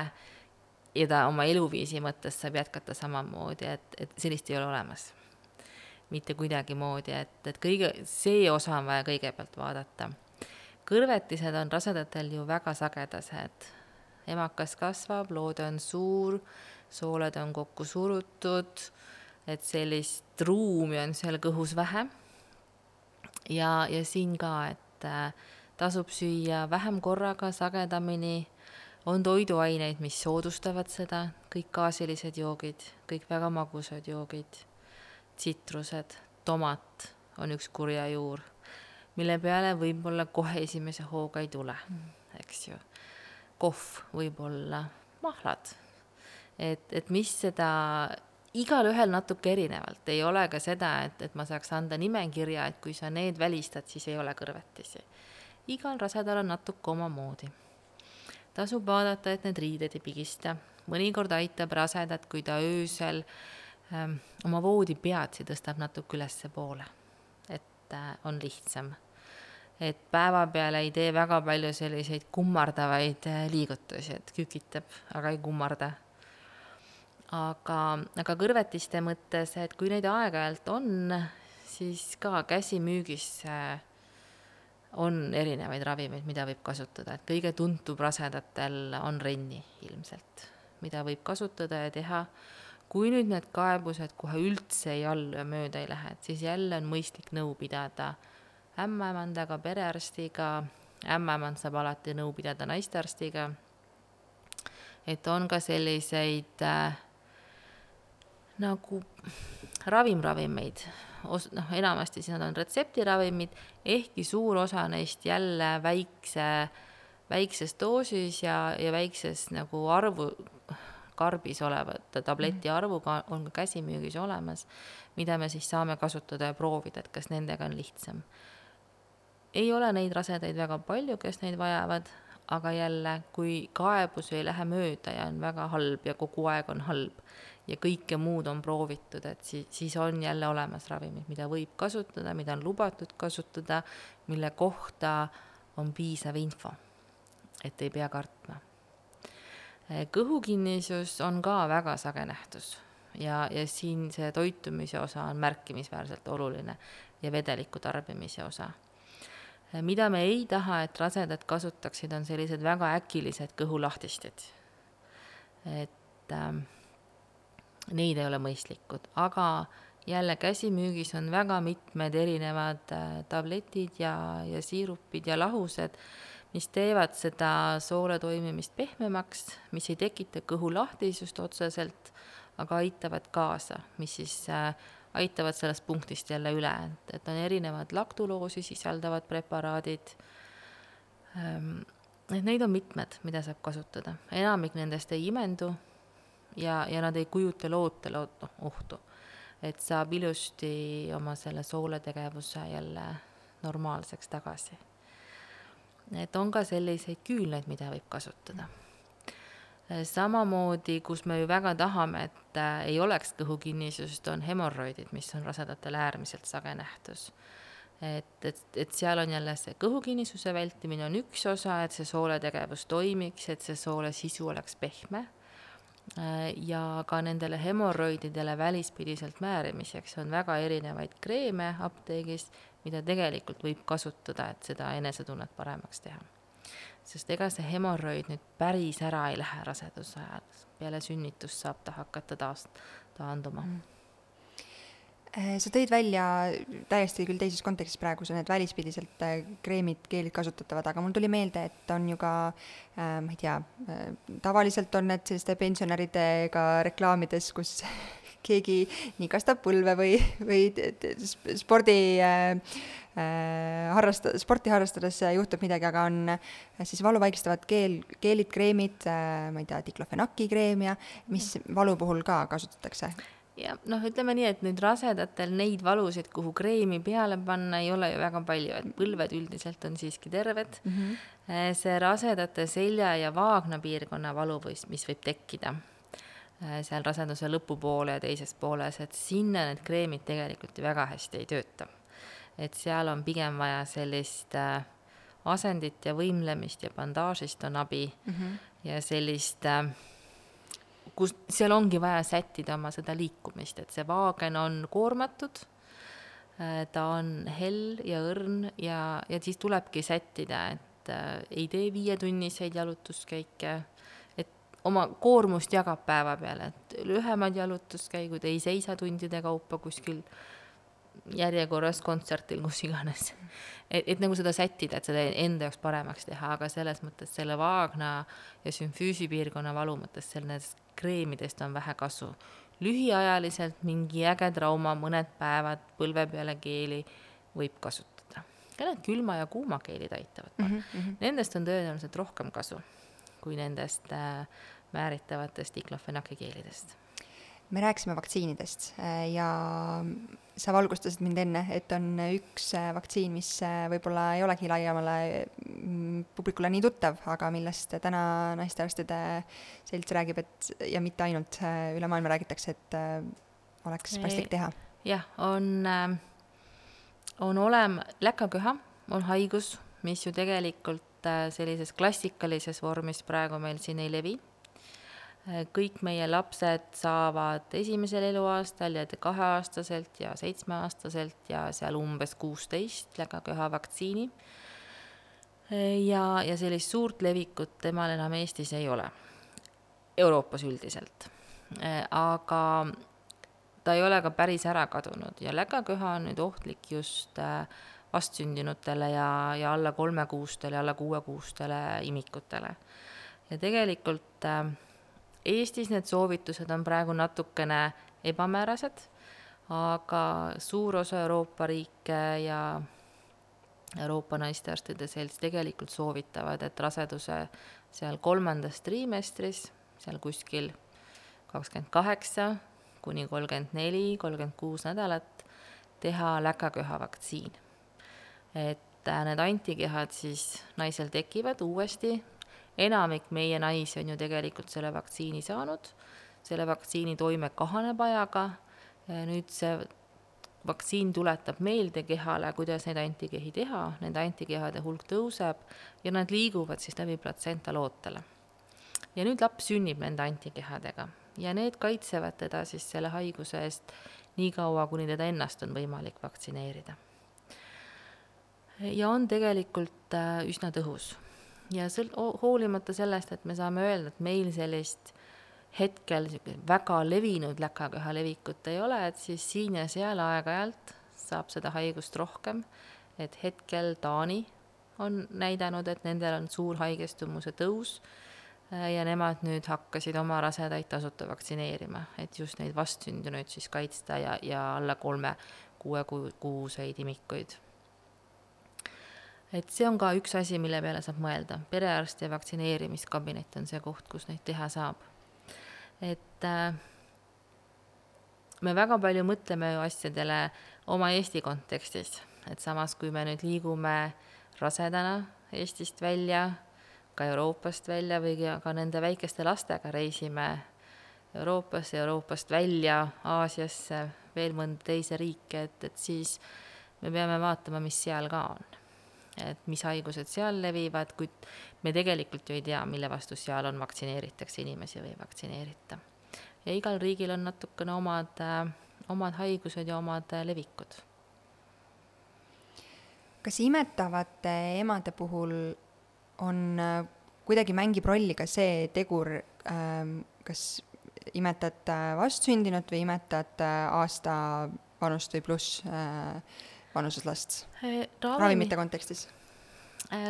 S2: ja ta oma eluviisi mõttes saab jätkata samamoodi, et, et sellist ei ole olemas. mitte kuidagimoodi, et, et kõige, see osa on vaja kõigepealt vaadata. kõrvetised on rasedatel ju väga sagedased. emakas kasvab, loode on suur, sooled on kokku surutud et sellist ruumi on seal kõhus vähe. ja, ja siin ka, et äh, tasub süüa vähem korraga, sagedamini, on toiduaineid, mis soodustavad seda, kõik gaasilised joogid, kõik väga magusad joogid, tsitrused, tomat on üks kurja juur, mille peale võib-olla kohe esimese hooga ei tule, eks ju. kohv võib-olla, mahlad. et, et mis seda igalühel natuke erinevalt, ei ole ka seda, et, et ma saaks anda nimekirja, et kui sa need välistad, siis ei ole kõrvetisi. igal rasedal on natuke omamoodi. tasub vaadata, et need riided ei pigista, mõnikord aitab rasedat, kui ta öösel ähm, oma voodipeatsi tõstab natuke ülespoole, et äh, on lihtsam. Et päevapeale ei tee väga palju selliseid kummardavaid äh, liigutusi, et kükitab, aga ei kummarda aga, aga kõrvetiste mõttes, et kui neid aeg-ajalt on, siis ka käsimüügis on erinevaid ravimeid, mida võib kasutada, et kõige tuntum rasedatel on renni ilmselt, mida võib kasutada ja teha. kui nüüd need kaebused kohe üldse ei allu ja mööda ei lähe, et siis jälle on mõistlik nõu pidada ämmaemandaga, perearstiga, ämmaemand saab alati nõu pidada naistearstiga. et on ka selliseid äh, nagu ravimravimeid, noh, enamasti siis nad on retseptiravimid, ehkki suur osa neist jälle väikse, väikses doosis ja, ja väikses nagu arvu, karbis olevate tableti mm. arvuga on ka käsimüügis olemas, mida me siis saame kasutada ja proovida, et kas nendega on lihtsam. ei ole neid rasedaid väga palju, kes neid vajavad, aga jälle, kui kaebus ei lähe mööda ja on väga halb ja kogu aeg on halb, ja kõike muud on proovitud, et siis, siis on jälle olemas ravimid, mida võib kasutada, mida on lubatud kasutada, mille kohta on piisav info, et ei pea kartma. kõhukinnisus on ka väga sage nähtus ja, ja siin see toitumise osa on märkimisväärselt oluline ja vedeliku tarbimise osa mida me ei taha, et rasedad kasutaksid, on sellised väga äkilised kõhulahtistid. et äh, neid ei ole mõistlikud, aga jälle käsimüügis on väga mitmed erinevad äh, tabletid ja, ja siirupid ja lahused, mis teevad seda soole toimimist pehmemaks, mis ei tekita kõhulahtisust otseselt, aga aitavad kaasa, mis siis äh, aitavad sellest punktist jälle üle, et, et on erinevad laktuloosi sisaldavad preparaadid. Ähm,. et neid on mitmed, mida saab kasutada, enamik nendest ei imendu ja, ja nad ei kujuta lootele noh, ohtu. et saab ilusti oma selle sooletegevuse jälle normaalseks tagasi. et on ka selliseid küünlaid, mida võib kasutada. samamoodi, kus me ju väga tahame, et äh, ei oleks kõhukinnisust, on hemorroidid, mis on rasedatel äärmiselt sage nähtus et, et, et seal on jälle see kõhukinnisuse vältimine on üks osa, et see sooletegevus toimiks, et see soole sisu oleks pehme ja ka nendele hemorroididele välispidiselt määrimiseks on väga erinevaid kreeme apteegis, mida tegelikult võib kasutada, et seda enesetunnet paremaks teha. sest ega see hemorroid nüüd päris ära ei lähe raseduse ajal, peale sünnitust saab ta hakata taas taanduma. Mm.
S1: Äh, sa tõid välja täiesti küll teises kontekstis praegu need välispidiselt äh, kreemid, keelid kasutatavad, aga mul tuli meelde, et on ju ka äh,, ma ei tea äh,, tavaliselt on need selliste pensionäridega reklaamides, kus [laughs] keegi nikastab põlve või, või spordi äh, äh, harrasta-, sporti harrastades juhtub midagi, aga on äh, siis valu vaigistavad keel, keelid, kreemid äh,, ma ei tea, diklofenaki kreem ja mis valu puhul ka kasutatakse
S2: ja noh, ütleme nii, et nüüd rasedatel neid valusid, kuhu kreemi peale panna, ei ole ju väga palju, et põlved üldiselt on siiski terved mm. -hmm. see rasedate selja ja vaagna piirkonna valu mis võib tekkida äh, seal raseduse lõpupoole ja teises pooles, et sinna need kreemid tegelikult ju väga hästi ei tööta. et seal on pigem vaja sellist äh, asendit ja võimlemist ja bandaažist on abi mm -hmm. ja sellist äh, kus seal ongi vaja sättida oma seda liikumist, et see vaagen on koormatud, äh, ta on hell ja õrn ja, ja siis tulebki sättida, et äh, ei tee viietunniseid jalutuskäike, et oma koormust jagab päeva peale, et lühemad jalutuskäigud, ei seisa tundide kaupa kuskil järjekorras kontserdil, kus iganes. et, et nagu seda sättida, et seda enda jaoks paremaks teha, aga selles mõttes selle vaagna ja sümfüüsi piirkonna valu mõttes sellest kreemidest on vähe kasu. lühiajaliselt mingi äge trauma, mõned päevad põlve peale keeli võib kasutada. ja need külma ja kuuma keelid aitavad mm. -hmm. Nendest on tõenäoliselt rohkem kasu kui nendest äh, määritavatest diklofenaki keelidest
S1: me rääkisime vaktsiinidest äh, ja sa valgustasid mind enne, et on üks äh, vaktsiin, mis äh, võib-olla ei olegi laiemale mm, publikule nii tuttav, aga millest täna naistearstide selts räägib, et ja mitte ainult, üle maailma räägitakse, et oleks paslik teha.
S2: jah, on, on olem-, läkaköha on haigus, mis ju tegelikult sellises klassikalises vormis praegu meil siin ei levi kõik meie lapsed saavad esimesel eluaastal ja kaheaastaselt ja seitsmeaastaselt ja seal umbes kuusteist lägaköha vaktsiini. ja, ja sellist suurt levikut temal enam Eestis ei ole, Euroopas üldiselt. aga ta ei ole ka päris ära kadunud ja lägaköha on nüüd ohtlik just äh, vastsündinutele ja, ja alla kolmekuustele, alla kuuekuustele imikutele. ja tegelikult äh, Eestis need soovitused on praegu natukene ebamäärased, aga suur osa Euroopa riike ja Euroopa Naistearstide Selts tegelikult soovitavad, et raseduse seal kolmandas trimestris, seal kuskil kakskümmend kaheksa kuni kolmkümmend neli, kolmkümmend kuus nädalat teha läkaköha vaktsiin. et äh, need antikehad siis naisel tekivad uuesti enamik meie naisi on ju tegelikult selle vaktsiini saanud, selle vaktsiini toime kahaneb ajaga, nüüd see vaktsiin tuletab meelde kehale, kuidas neid antikehi teha, nende antikehade hulk tõuseb ja nad liiguvad siis läbi platsentalootele. ja nüüd laps sünnib nende antikehadega. Ja need kaitsevad teda siis selle haiguse eest nii kaua, kuni teda ennast on võimalik vaktsineerida. ja on tegelikult äh, üsna tõhus ja sõl-, hoolimata sellest, et me saame öelda, et meil sellist hetkel väga levinud läkaköha levikut ei ole, et siis siin ja seal aeg-ajalt saab seda haigust rohkem, et hetkel Taani on näidanud, et nendel on suur haigestumuse tõus äh, ja nemad nüüd hakkasid oma rasedaid tasuta vaktsineerima, et just neid vastsündinuid siis kaitsta ja, ja alla kolme kuue kuuseid imikuid et see on ka üks asi, mille peale saab mõelda, perearst ja vaktsineerimiskabinet on see koht, kus neid teha saab. et äh, me väga palju mõtleme ju asjadele oma Eesti kontekstis, et samas, kui me nüüd liigume rasedana Eestist välja, ka Euroopast välja või ka nende väikeste lastega reisime Euroopasse, Euroopast välja Aasiasse, veel mõnda teise riiki, et, et siis me peame vaatama, mis seal ka on et mis haigused seal levivad, kuid me tegelikult ju ei tea, mille vastu seal on, vaktsineeritakse inimesi või ei vaktsineerita. ja igal riigil on natukene omad, äh, omad haigused ja omad äh, levikud.
S1: kas imetavate emade puhul on äh, kuidagi mängib rolli ka see tegur, ähm, kas imetad vastsündinut või imetad aasta vanust või pluss vanuses last
S2: Ravimi,
S1: ravimite kontekstis?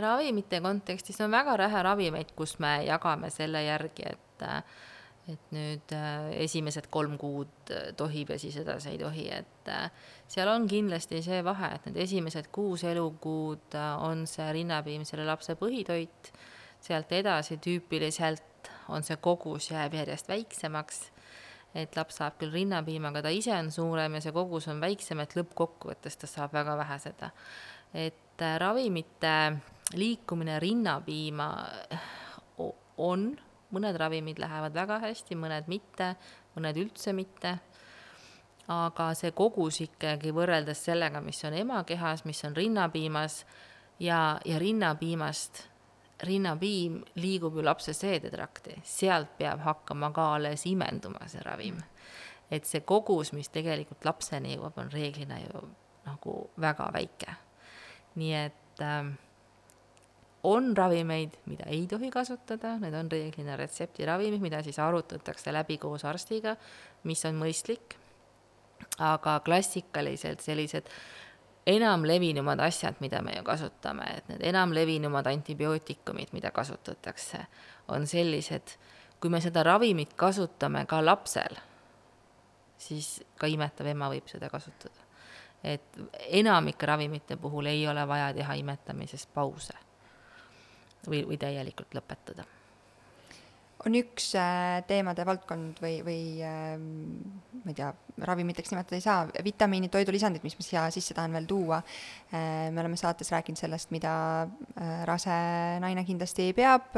S2: ravimite kontekstis on väga vähe ravimeid, kus me jagame selle järgi, et et nüüd äh, esimesed kolm kuud äh, tohib ja siis edasi ei tohi, et äh, seal on kindlasti see vahe, et need esimesed kuus elukuud äh, on see rinnapiim selle lapse põhitoit, sealt edasi tüüpiliselt on see kogus jääb järjest väiksemaks, et laps saab küll rinnapiima, aga ta ise on suurem ja see kogus on väiksem, et lõppkokkuvõttes ta saab väga vähe seda. et äh, ravimite liikumine rinnapiima on mõned ravimid lähevad väga hästi, mõned mitte, mõned üldse mitte. aga see kogus ikkagi võrreldes sellega, mis on emakehas, mis on rinnapiimas ja, ja rinnapiimast, rinnapiim liigub ju lapse seedetrakti, sealt peab hakkama ka alles imenduma see ravim. et see kogus, mis tegelikult lapseni jõuab, on reeglina ju nagu väga väike. nii et äh, on ravimeid, mida ei tohi kasutada, need on reeglina retseptiravimid, mida siis arutatakse läbi koos arstiga, mis on mõistlik. aga klassikaliselt sellised enamlevinumad asjad, mida me ju kasutame, et need enamlevinumad antibiootikumid, mida kasutatakse, on sellised, kui me seda ravimit kasutame ka lapsel, siis ka imetav ema võib seda kasutada. et enamike ravimite puhul ei ole vaja teha imetamisest pause või, või täielikult lõpetada.
S1: On üks äh, teemade valdkond või, või äh, ma ei tea, ravimiteks nimetada ei saa, vitamiinid, toidulisandid, mis ma siia sisse tahan veel tuua äh,. me oleme saates rääkinud sellest, mida äh, rase naine kindlasti peab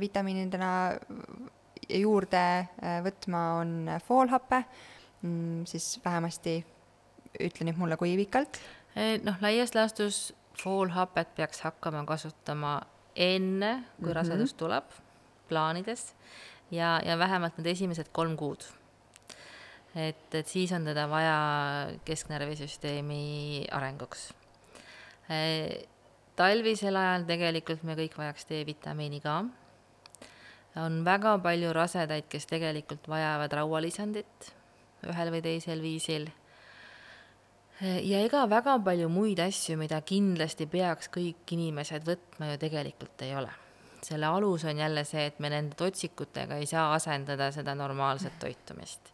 S1: vitamiinidena juurde võtma, on foolhape mm,, siis vähemasti ütle nüüd mulle, kui pikalt
S2: noh, laias laastus foolhapet peaks hakkama kasutama enne, kui mm -hmm. rasedus tuleb, plaanides, ja, ja vähemalt need esimesed kolm kuud. et, et siis on teda vaja kesknärvisüsteemi arenguks. talvisel ajal tegelikult me kõik vajaks D-vitamiini ka. on väga palju rasedaid, kes tegelikult vajavad raualisandit ühel või teisel viisil ja ega väga palju muid asju, mida kindlasti peaks kõik inimesed võtma, ju tegelikult ei ole. Selle alus on jälle see, et me nende totsikutega ei saa asendada seda normaalset toitumist.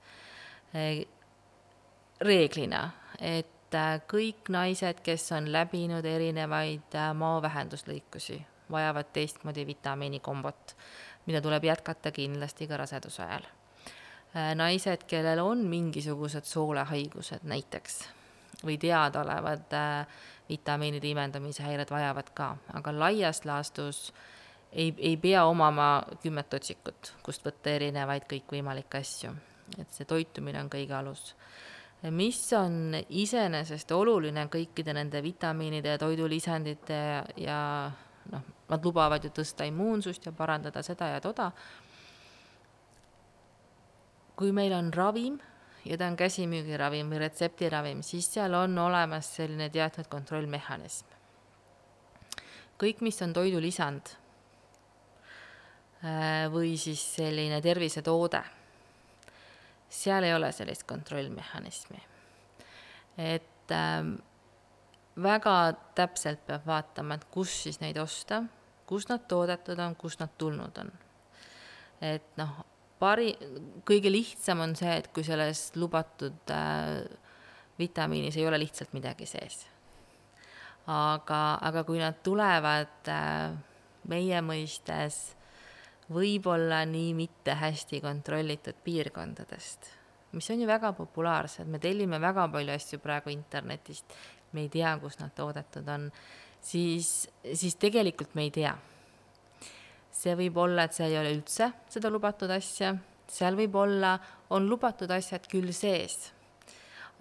S2: reeglina, et äh, kõik naised, kes on läbinud erinevaid äh, maovähenduslõikusi, vajavad teistmoodi vitamiinikombot, mida tuleb jätkata kindlasti ka raseduse ajal. Äh, naised, kellel on mingisugused soolehaigused näiteks või teadaolevad äh, vitamiinide imendamise häired vajavad ka, aga laias laastus ei, ei pea omama kümmet otsikut, kust võtta erinevaid kõikvõimalikke asju. et see toitumine on kõige alus. mis on iseenesest oluline kõikide nende vitamiinide ja toidulisandite ja, noh, nad lubavad ju tõsta immuunsust ja parandada seda ja toda. kui meil on ravim ja ta on käsimüügiravim või retseptiravim, siis seal on olemas selline teatud kontrollmehhanism. kõik, mis on toidulisand või siis selline tervisetoode, seal ei ole sellist kontrollmehhanismi. et äh, väga täpselt peab vaatama, et kus siis neid osta, kus nad toodetud on, kust nad tulnud on. et noh, pari-, kõige lihtsam on see, et kui selles lubatud äh, vitamiinis ei ole lihtsalt midagi sees. aga, aga kui nad tulevad äh, meie mõistes võib-olla nii mitte hästi kontrollitud piirkondadest, mis on ju väga populaarsed, me tellime väga palju asju praegu internetist, me ei tea, kus nad toodetud on, siis, siis tegelikult me ei tea. See võib olla, et seal ei ole üldse seda lubatud asja, seal võib olla, on lubatud asjad küll sees,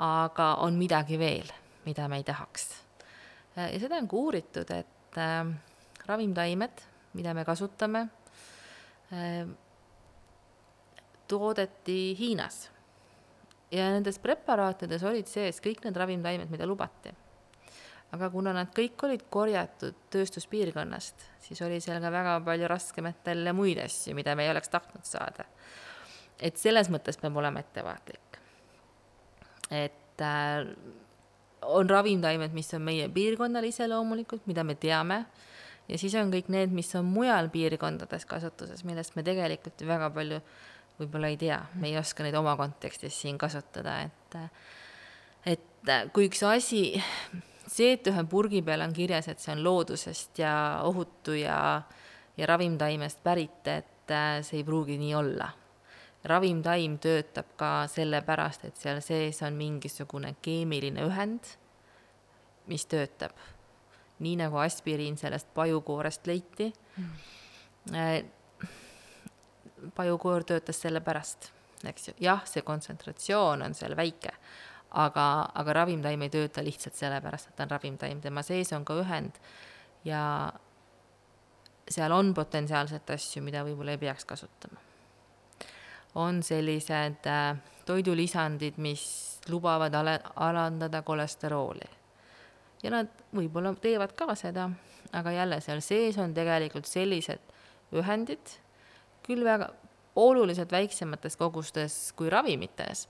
S2: aga on midagi veel, mida me ei tahaks. ja seda on ka uuritud, et äh, ravimtaimed, mida me kasutame toodeti Hiinas ja nendes preparaatides olid sees kõik need ravimtaimed, mida lubati aga kuna nad kõik olid korjatud tööstuspiirkonnast, siis oli seal ka väga palju raskmetalle ja muid asju, mida me ei oleks tahtnud saada. et selles mõttes peab olema ettevaatlik. et äh, on ravimtaimed, mis on meie piirkonnal iseloomulikud, mida me teame, ja siis on kõik need, mis on mujal piirkondades kasutuses, millest me tegelikult ju väga palju võib-olla ei tea, me ei oska neid oma kontekstis siin kasutada, et et kui üks asi, see, et ühe purgi peal on kirjas, et see on loodusest ja ohutu ja, ja ravimtaimest pärit, et see ei pruugi nii olla. ravimtaim töötab ka sellepärast, et seal sees on mingisugune keemiline ühend, mis töötab. Nii nagu aspiriin sellest pajukoorest leiti mm pajukoor töötas selle pärast, eks ju, jah, see kontsentratsioon on seal väike, aga, aga ravimtaim ei tööta lihtsalt sellepärast, et ta on ravimtaim, tema sees on ka ühend ja seal on potentsiaalselt asju, mida võib-olla ei peaks kasutama. on sellised äh, toidulisandid, mis lubavad ale-, alandada kolesterooli. Ja nad võib-olla teevad ka seda, aga jälle, seal sees on tegelikult sellised ühendid, küll väga oluliselt väiksemates kogustes kui ravimites,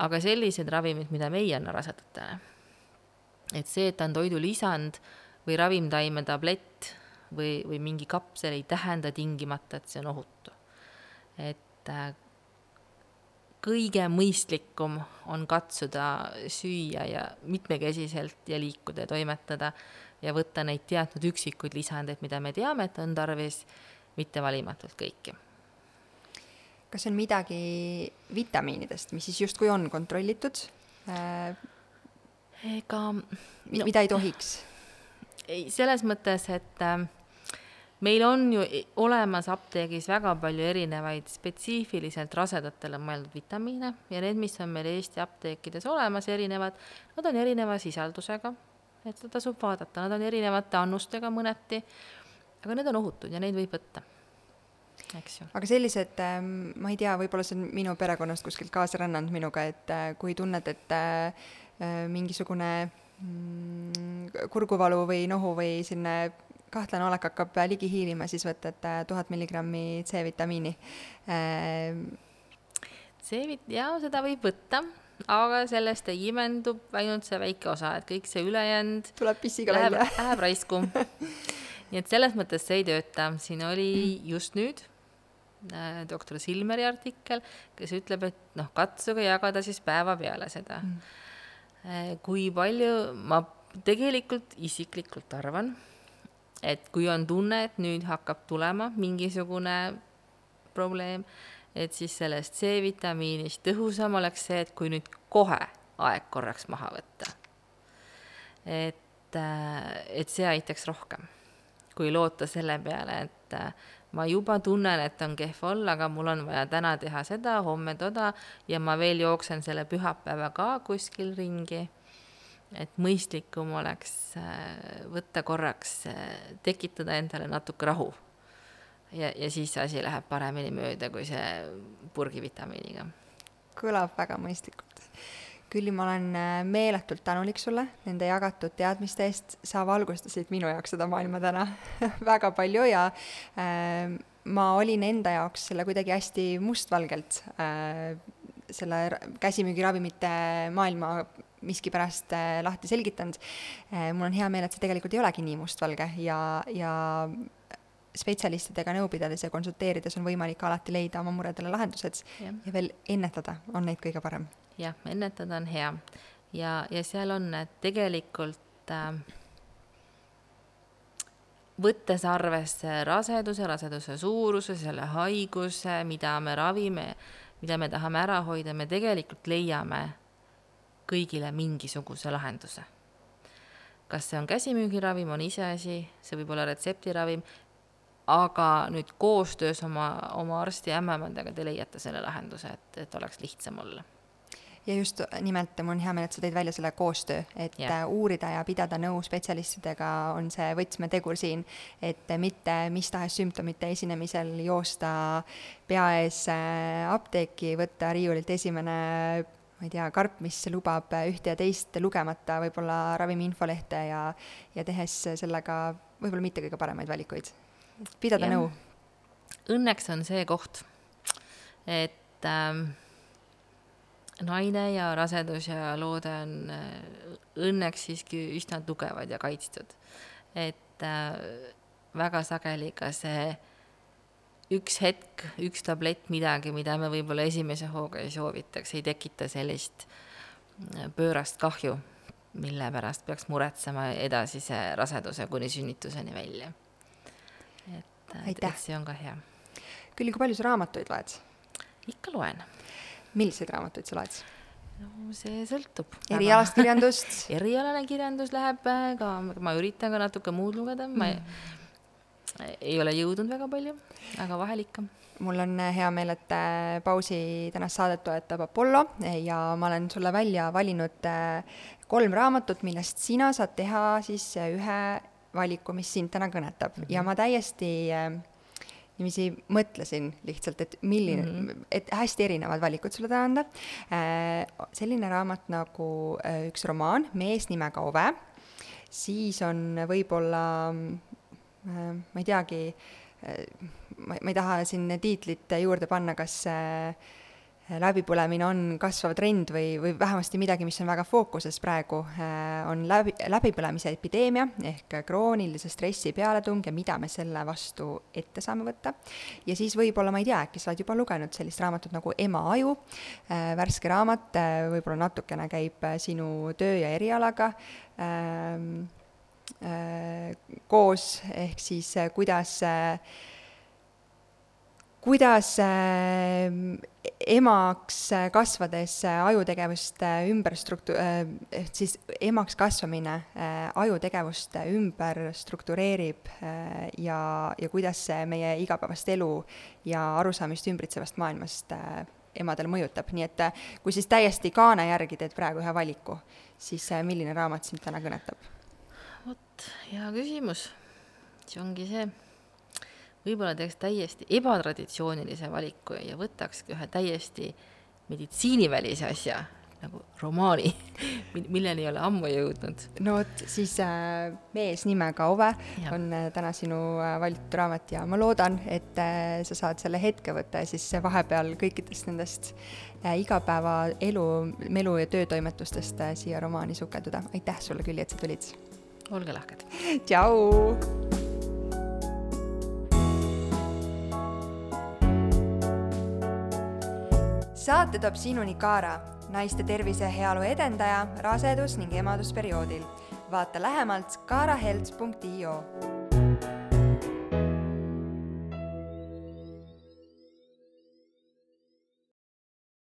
S2: aga sellised ravimid, mida me ei anna rasedatele. et see, et ta on toidulisand või ravimtaime tablett või, või mingi kapsel, ei tähenda tingimata, et see on ohutu. et äh, kõige mõistlikum on katsuda süüa ja mitmekesiselt ja liikuda ja toimetada ja võtta neid teatud üksikuid lisandeid, mida me teame, et on tarvis mitte valimatult kõiki.
S1: kas on midagi vitamiinidest, mis siis justkui on kontrollitud äh,?
S2: ega no,
S1: mida ei tohiks?
S2: ei, selles mõttes, et äh, meil on ju olemas apteegis väga palju erinevaid spetsiifiliselt rasedatele mõeldud vitamiine ja need, mis on meil Eesti apteekides olemas, erinevad, nad on erineva sisaldusega, et seda tasub vaadata, nad on erinevate annustega mõneti aga need on ohutud ja neid võib võtta, eks ju.
S1: aga sellised, ähm, ma ei tea, võib-olla see on minu perekonnast kuskilt kaasa rännanud minuga, et äh, kui tunned, et äh, mingisugune mm, kurguvalu või nohu või selline kahtlane olek hakkab ligi hiilima, siis võtad tuhat milligrammi C-vitamiini.
S2: C-vit-, jaa, seda võib võtta, aga sellest ei imendub ainult see väike osa, et kõik see ülejäänud
S1: tuleb pissiga
S2: läheb,
S1: välja. [laughs]
S2: läheb raisku nii et selles mõttes see ei tööta, siin oli just nüüd äh, doktor Silmeri artikkel, kes ütleb, et noh, katsuge jagada siis päeva peale seda mm.. Äh, kui palju, ma tegelikult isiklikult arvan, et kui on tunne, et nüüd hakkab tulema mingisugune probleem, et siis sellest C-vitamiinist tõhusam oleks see, et kui nüüd kohe aeg korraks maha võtta. et, äh, et see aitaks rohkem kui loota selle peale, et äh, ma juba tunnen, et on kehv olla, aga mul on vaja täna teha seda, homme toda ja ma veel jooksen selle pühapäeva ka kuskil ringi. Et mõistlikum oleks äh, võtta korraks, äh, tekitada endale natuke rahu. ja, ja siis see asi läheb paremini mööda kui see purgivitamiiniga.
S1: kõlab väga mõistlikult Külli, ma olen äh, meeletult tänulik sulle nende jagatud teadmiste eest, sa valgustasid minu jaoks seda maailma täna [laughs] väga palju ja äh, ma olin enda jaoks selle kuidagi hästi mustvalgelt äh, selle käsimüügiravimite maailma miskipärast äh, lahti selgitanud. Äh,. mul on hea meel, et see tegelikult ei olegi nii mustvalge ja, ja spetsialistidega nõu pidades ja konsulteerides on võimalik alati leida oma muredele lahendused ja, ja veel ennetada on neid kõige parem.
S2: Jah, ennetada on hea. Ja, ja seal on, tegelikult äh, võttes arvesse raseduse, raseduse suuruse, selle haiguse, mida me ravime, mida me tahame ära hoida, me tegelikult leiame kõigile mingisuguse lahenduse. kas see on käsimüügiravim, on iseasi, see võib olla retseptiravim, aga nüüd koostöös oma, oma arsti ja ämmaemandaga te leiate selle lahenduse, et, et oleks lihtsam olla
S1: ja just nimelt mul on hea meel, et sa tõid välja selle koostöö, et yeah. uurida ja pidada nõu spetsialistidega on see võtmetegur siin, et mitte mis tahes sümptomite esinemisel joosta pea ees äh, apteeki, võtta riiulilt esimene ma ei tea, karp, mis lubab ühte ja teist lugemata võib-olla ravimi infolehte ja, ja tehes sellega võib-olla mitte kõige paremaid valikuid. pidada ja. nõu.
S2: Õnneks on see koht, et ähm, naine ja rasedus ja loode on äh, õnneks siiski üsna tugevad ja kaitstud. et äh, väga sageli ka see üks hetk, üks tablett, midagi, mida me võib-olla esimese hooga ei soovitaks, ei tekita sellist äh, pöörast kahju, mille pärast peaks muretsema edasise raseduse kuni sünnituseni välja. et, et see on ka hea.
S1: Külli, kui palju sa raamatuid loed?
S2: ikka loen.
S1: milliseid raamatuid sa loed?
S2: no see sõltub.
S1: erialast kirjandust [laughs]
S2: erialane kirjandus läheb äh, ka, ma üritan ka natuke muud lugeda, ma mm ei ole jõudnud väga palju, aga vahel ikka.
S1: mul on hea meel, et äh, pausi tänast saadet toetab Apollo ja ma olen sulle välja valinud äh, kolm raamatut, millest sina saad teha siis äh, ühe valiku, mis sind täna kõnetab mm -hmm. ja ma täiesti niiviisi mõtlesin lihtsalt, et milline mm, -hmm. et hästi erinevad valikud sulle täna anda. selline raamat nagu üks romaan Mees nimega Ove, siis on võib-olla Äh, ma ei teagi, äh, ma, ma ei taha siin tiitlit juurde panna, kas läbipõlemine on kasvav trend või, või vähemasti midagi, mis on väga fookuses praegu, äh, on läbi, läbipõlemise epideemia ehk kroonilise stressi pealetung ja mida me selle vastu ette saame võtta. ja siis võib-olla, ma ei tea, äkki sa oled juba lugenud sellist raamatut nagu Ema aju, värske raamat, võib-olla natukene käib sinu töö ja erialaga. Äh, koos, ehk siis äh, kuidas, äh, kuidas emaks kasvades ajutegevust ümber struktu-, ehk siis emaks kasvamine ajutegevust ümber struktureerib ja, ja kuidas see meie igapäevast elu ja arusaamist ümbritsevast maailmast emadel mõjutab, nii et kui siis täiesti kaane järgi teed praegu ühe valiku, siis milline raamat sind täna kõnetab?
S2: Vot, hea küsimus. see ongi see, võib-olla teeks täiesti ebatraditsioonilise valiku ja võtakski ühe täiesti meditsiinivälise asja nagu romaani, [laughs] milleni ei ole ammu jõudnud.
S1: no vot, siis äh, Mees nimega Ove ja. on äh, täna sinu äh, valitud raamat ja ma loodan, et äh, sa saad selle hetke võtta ja siis vahepeal kõikidest nendest äh, igapäevaelu, melu ja töötoimetustest äh, siia romaani sukelduda. aitäh sulle, Külli, et sa tulid
S2: olge lahked.
S1: tšau. saate toob sinuni Kaara, naiste tervise ja heaolu edendaja rasedus- ning emadusperioodil. vaata lähemalt kaarahelts.io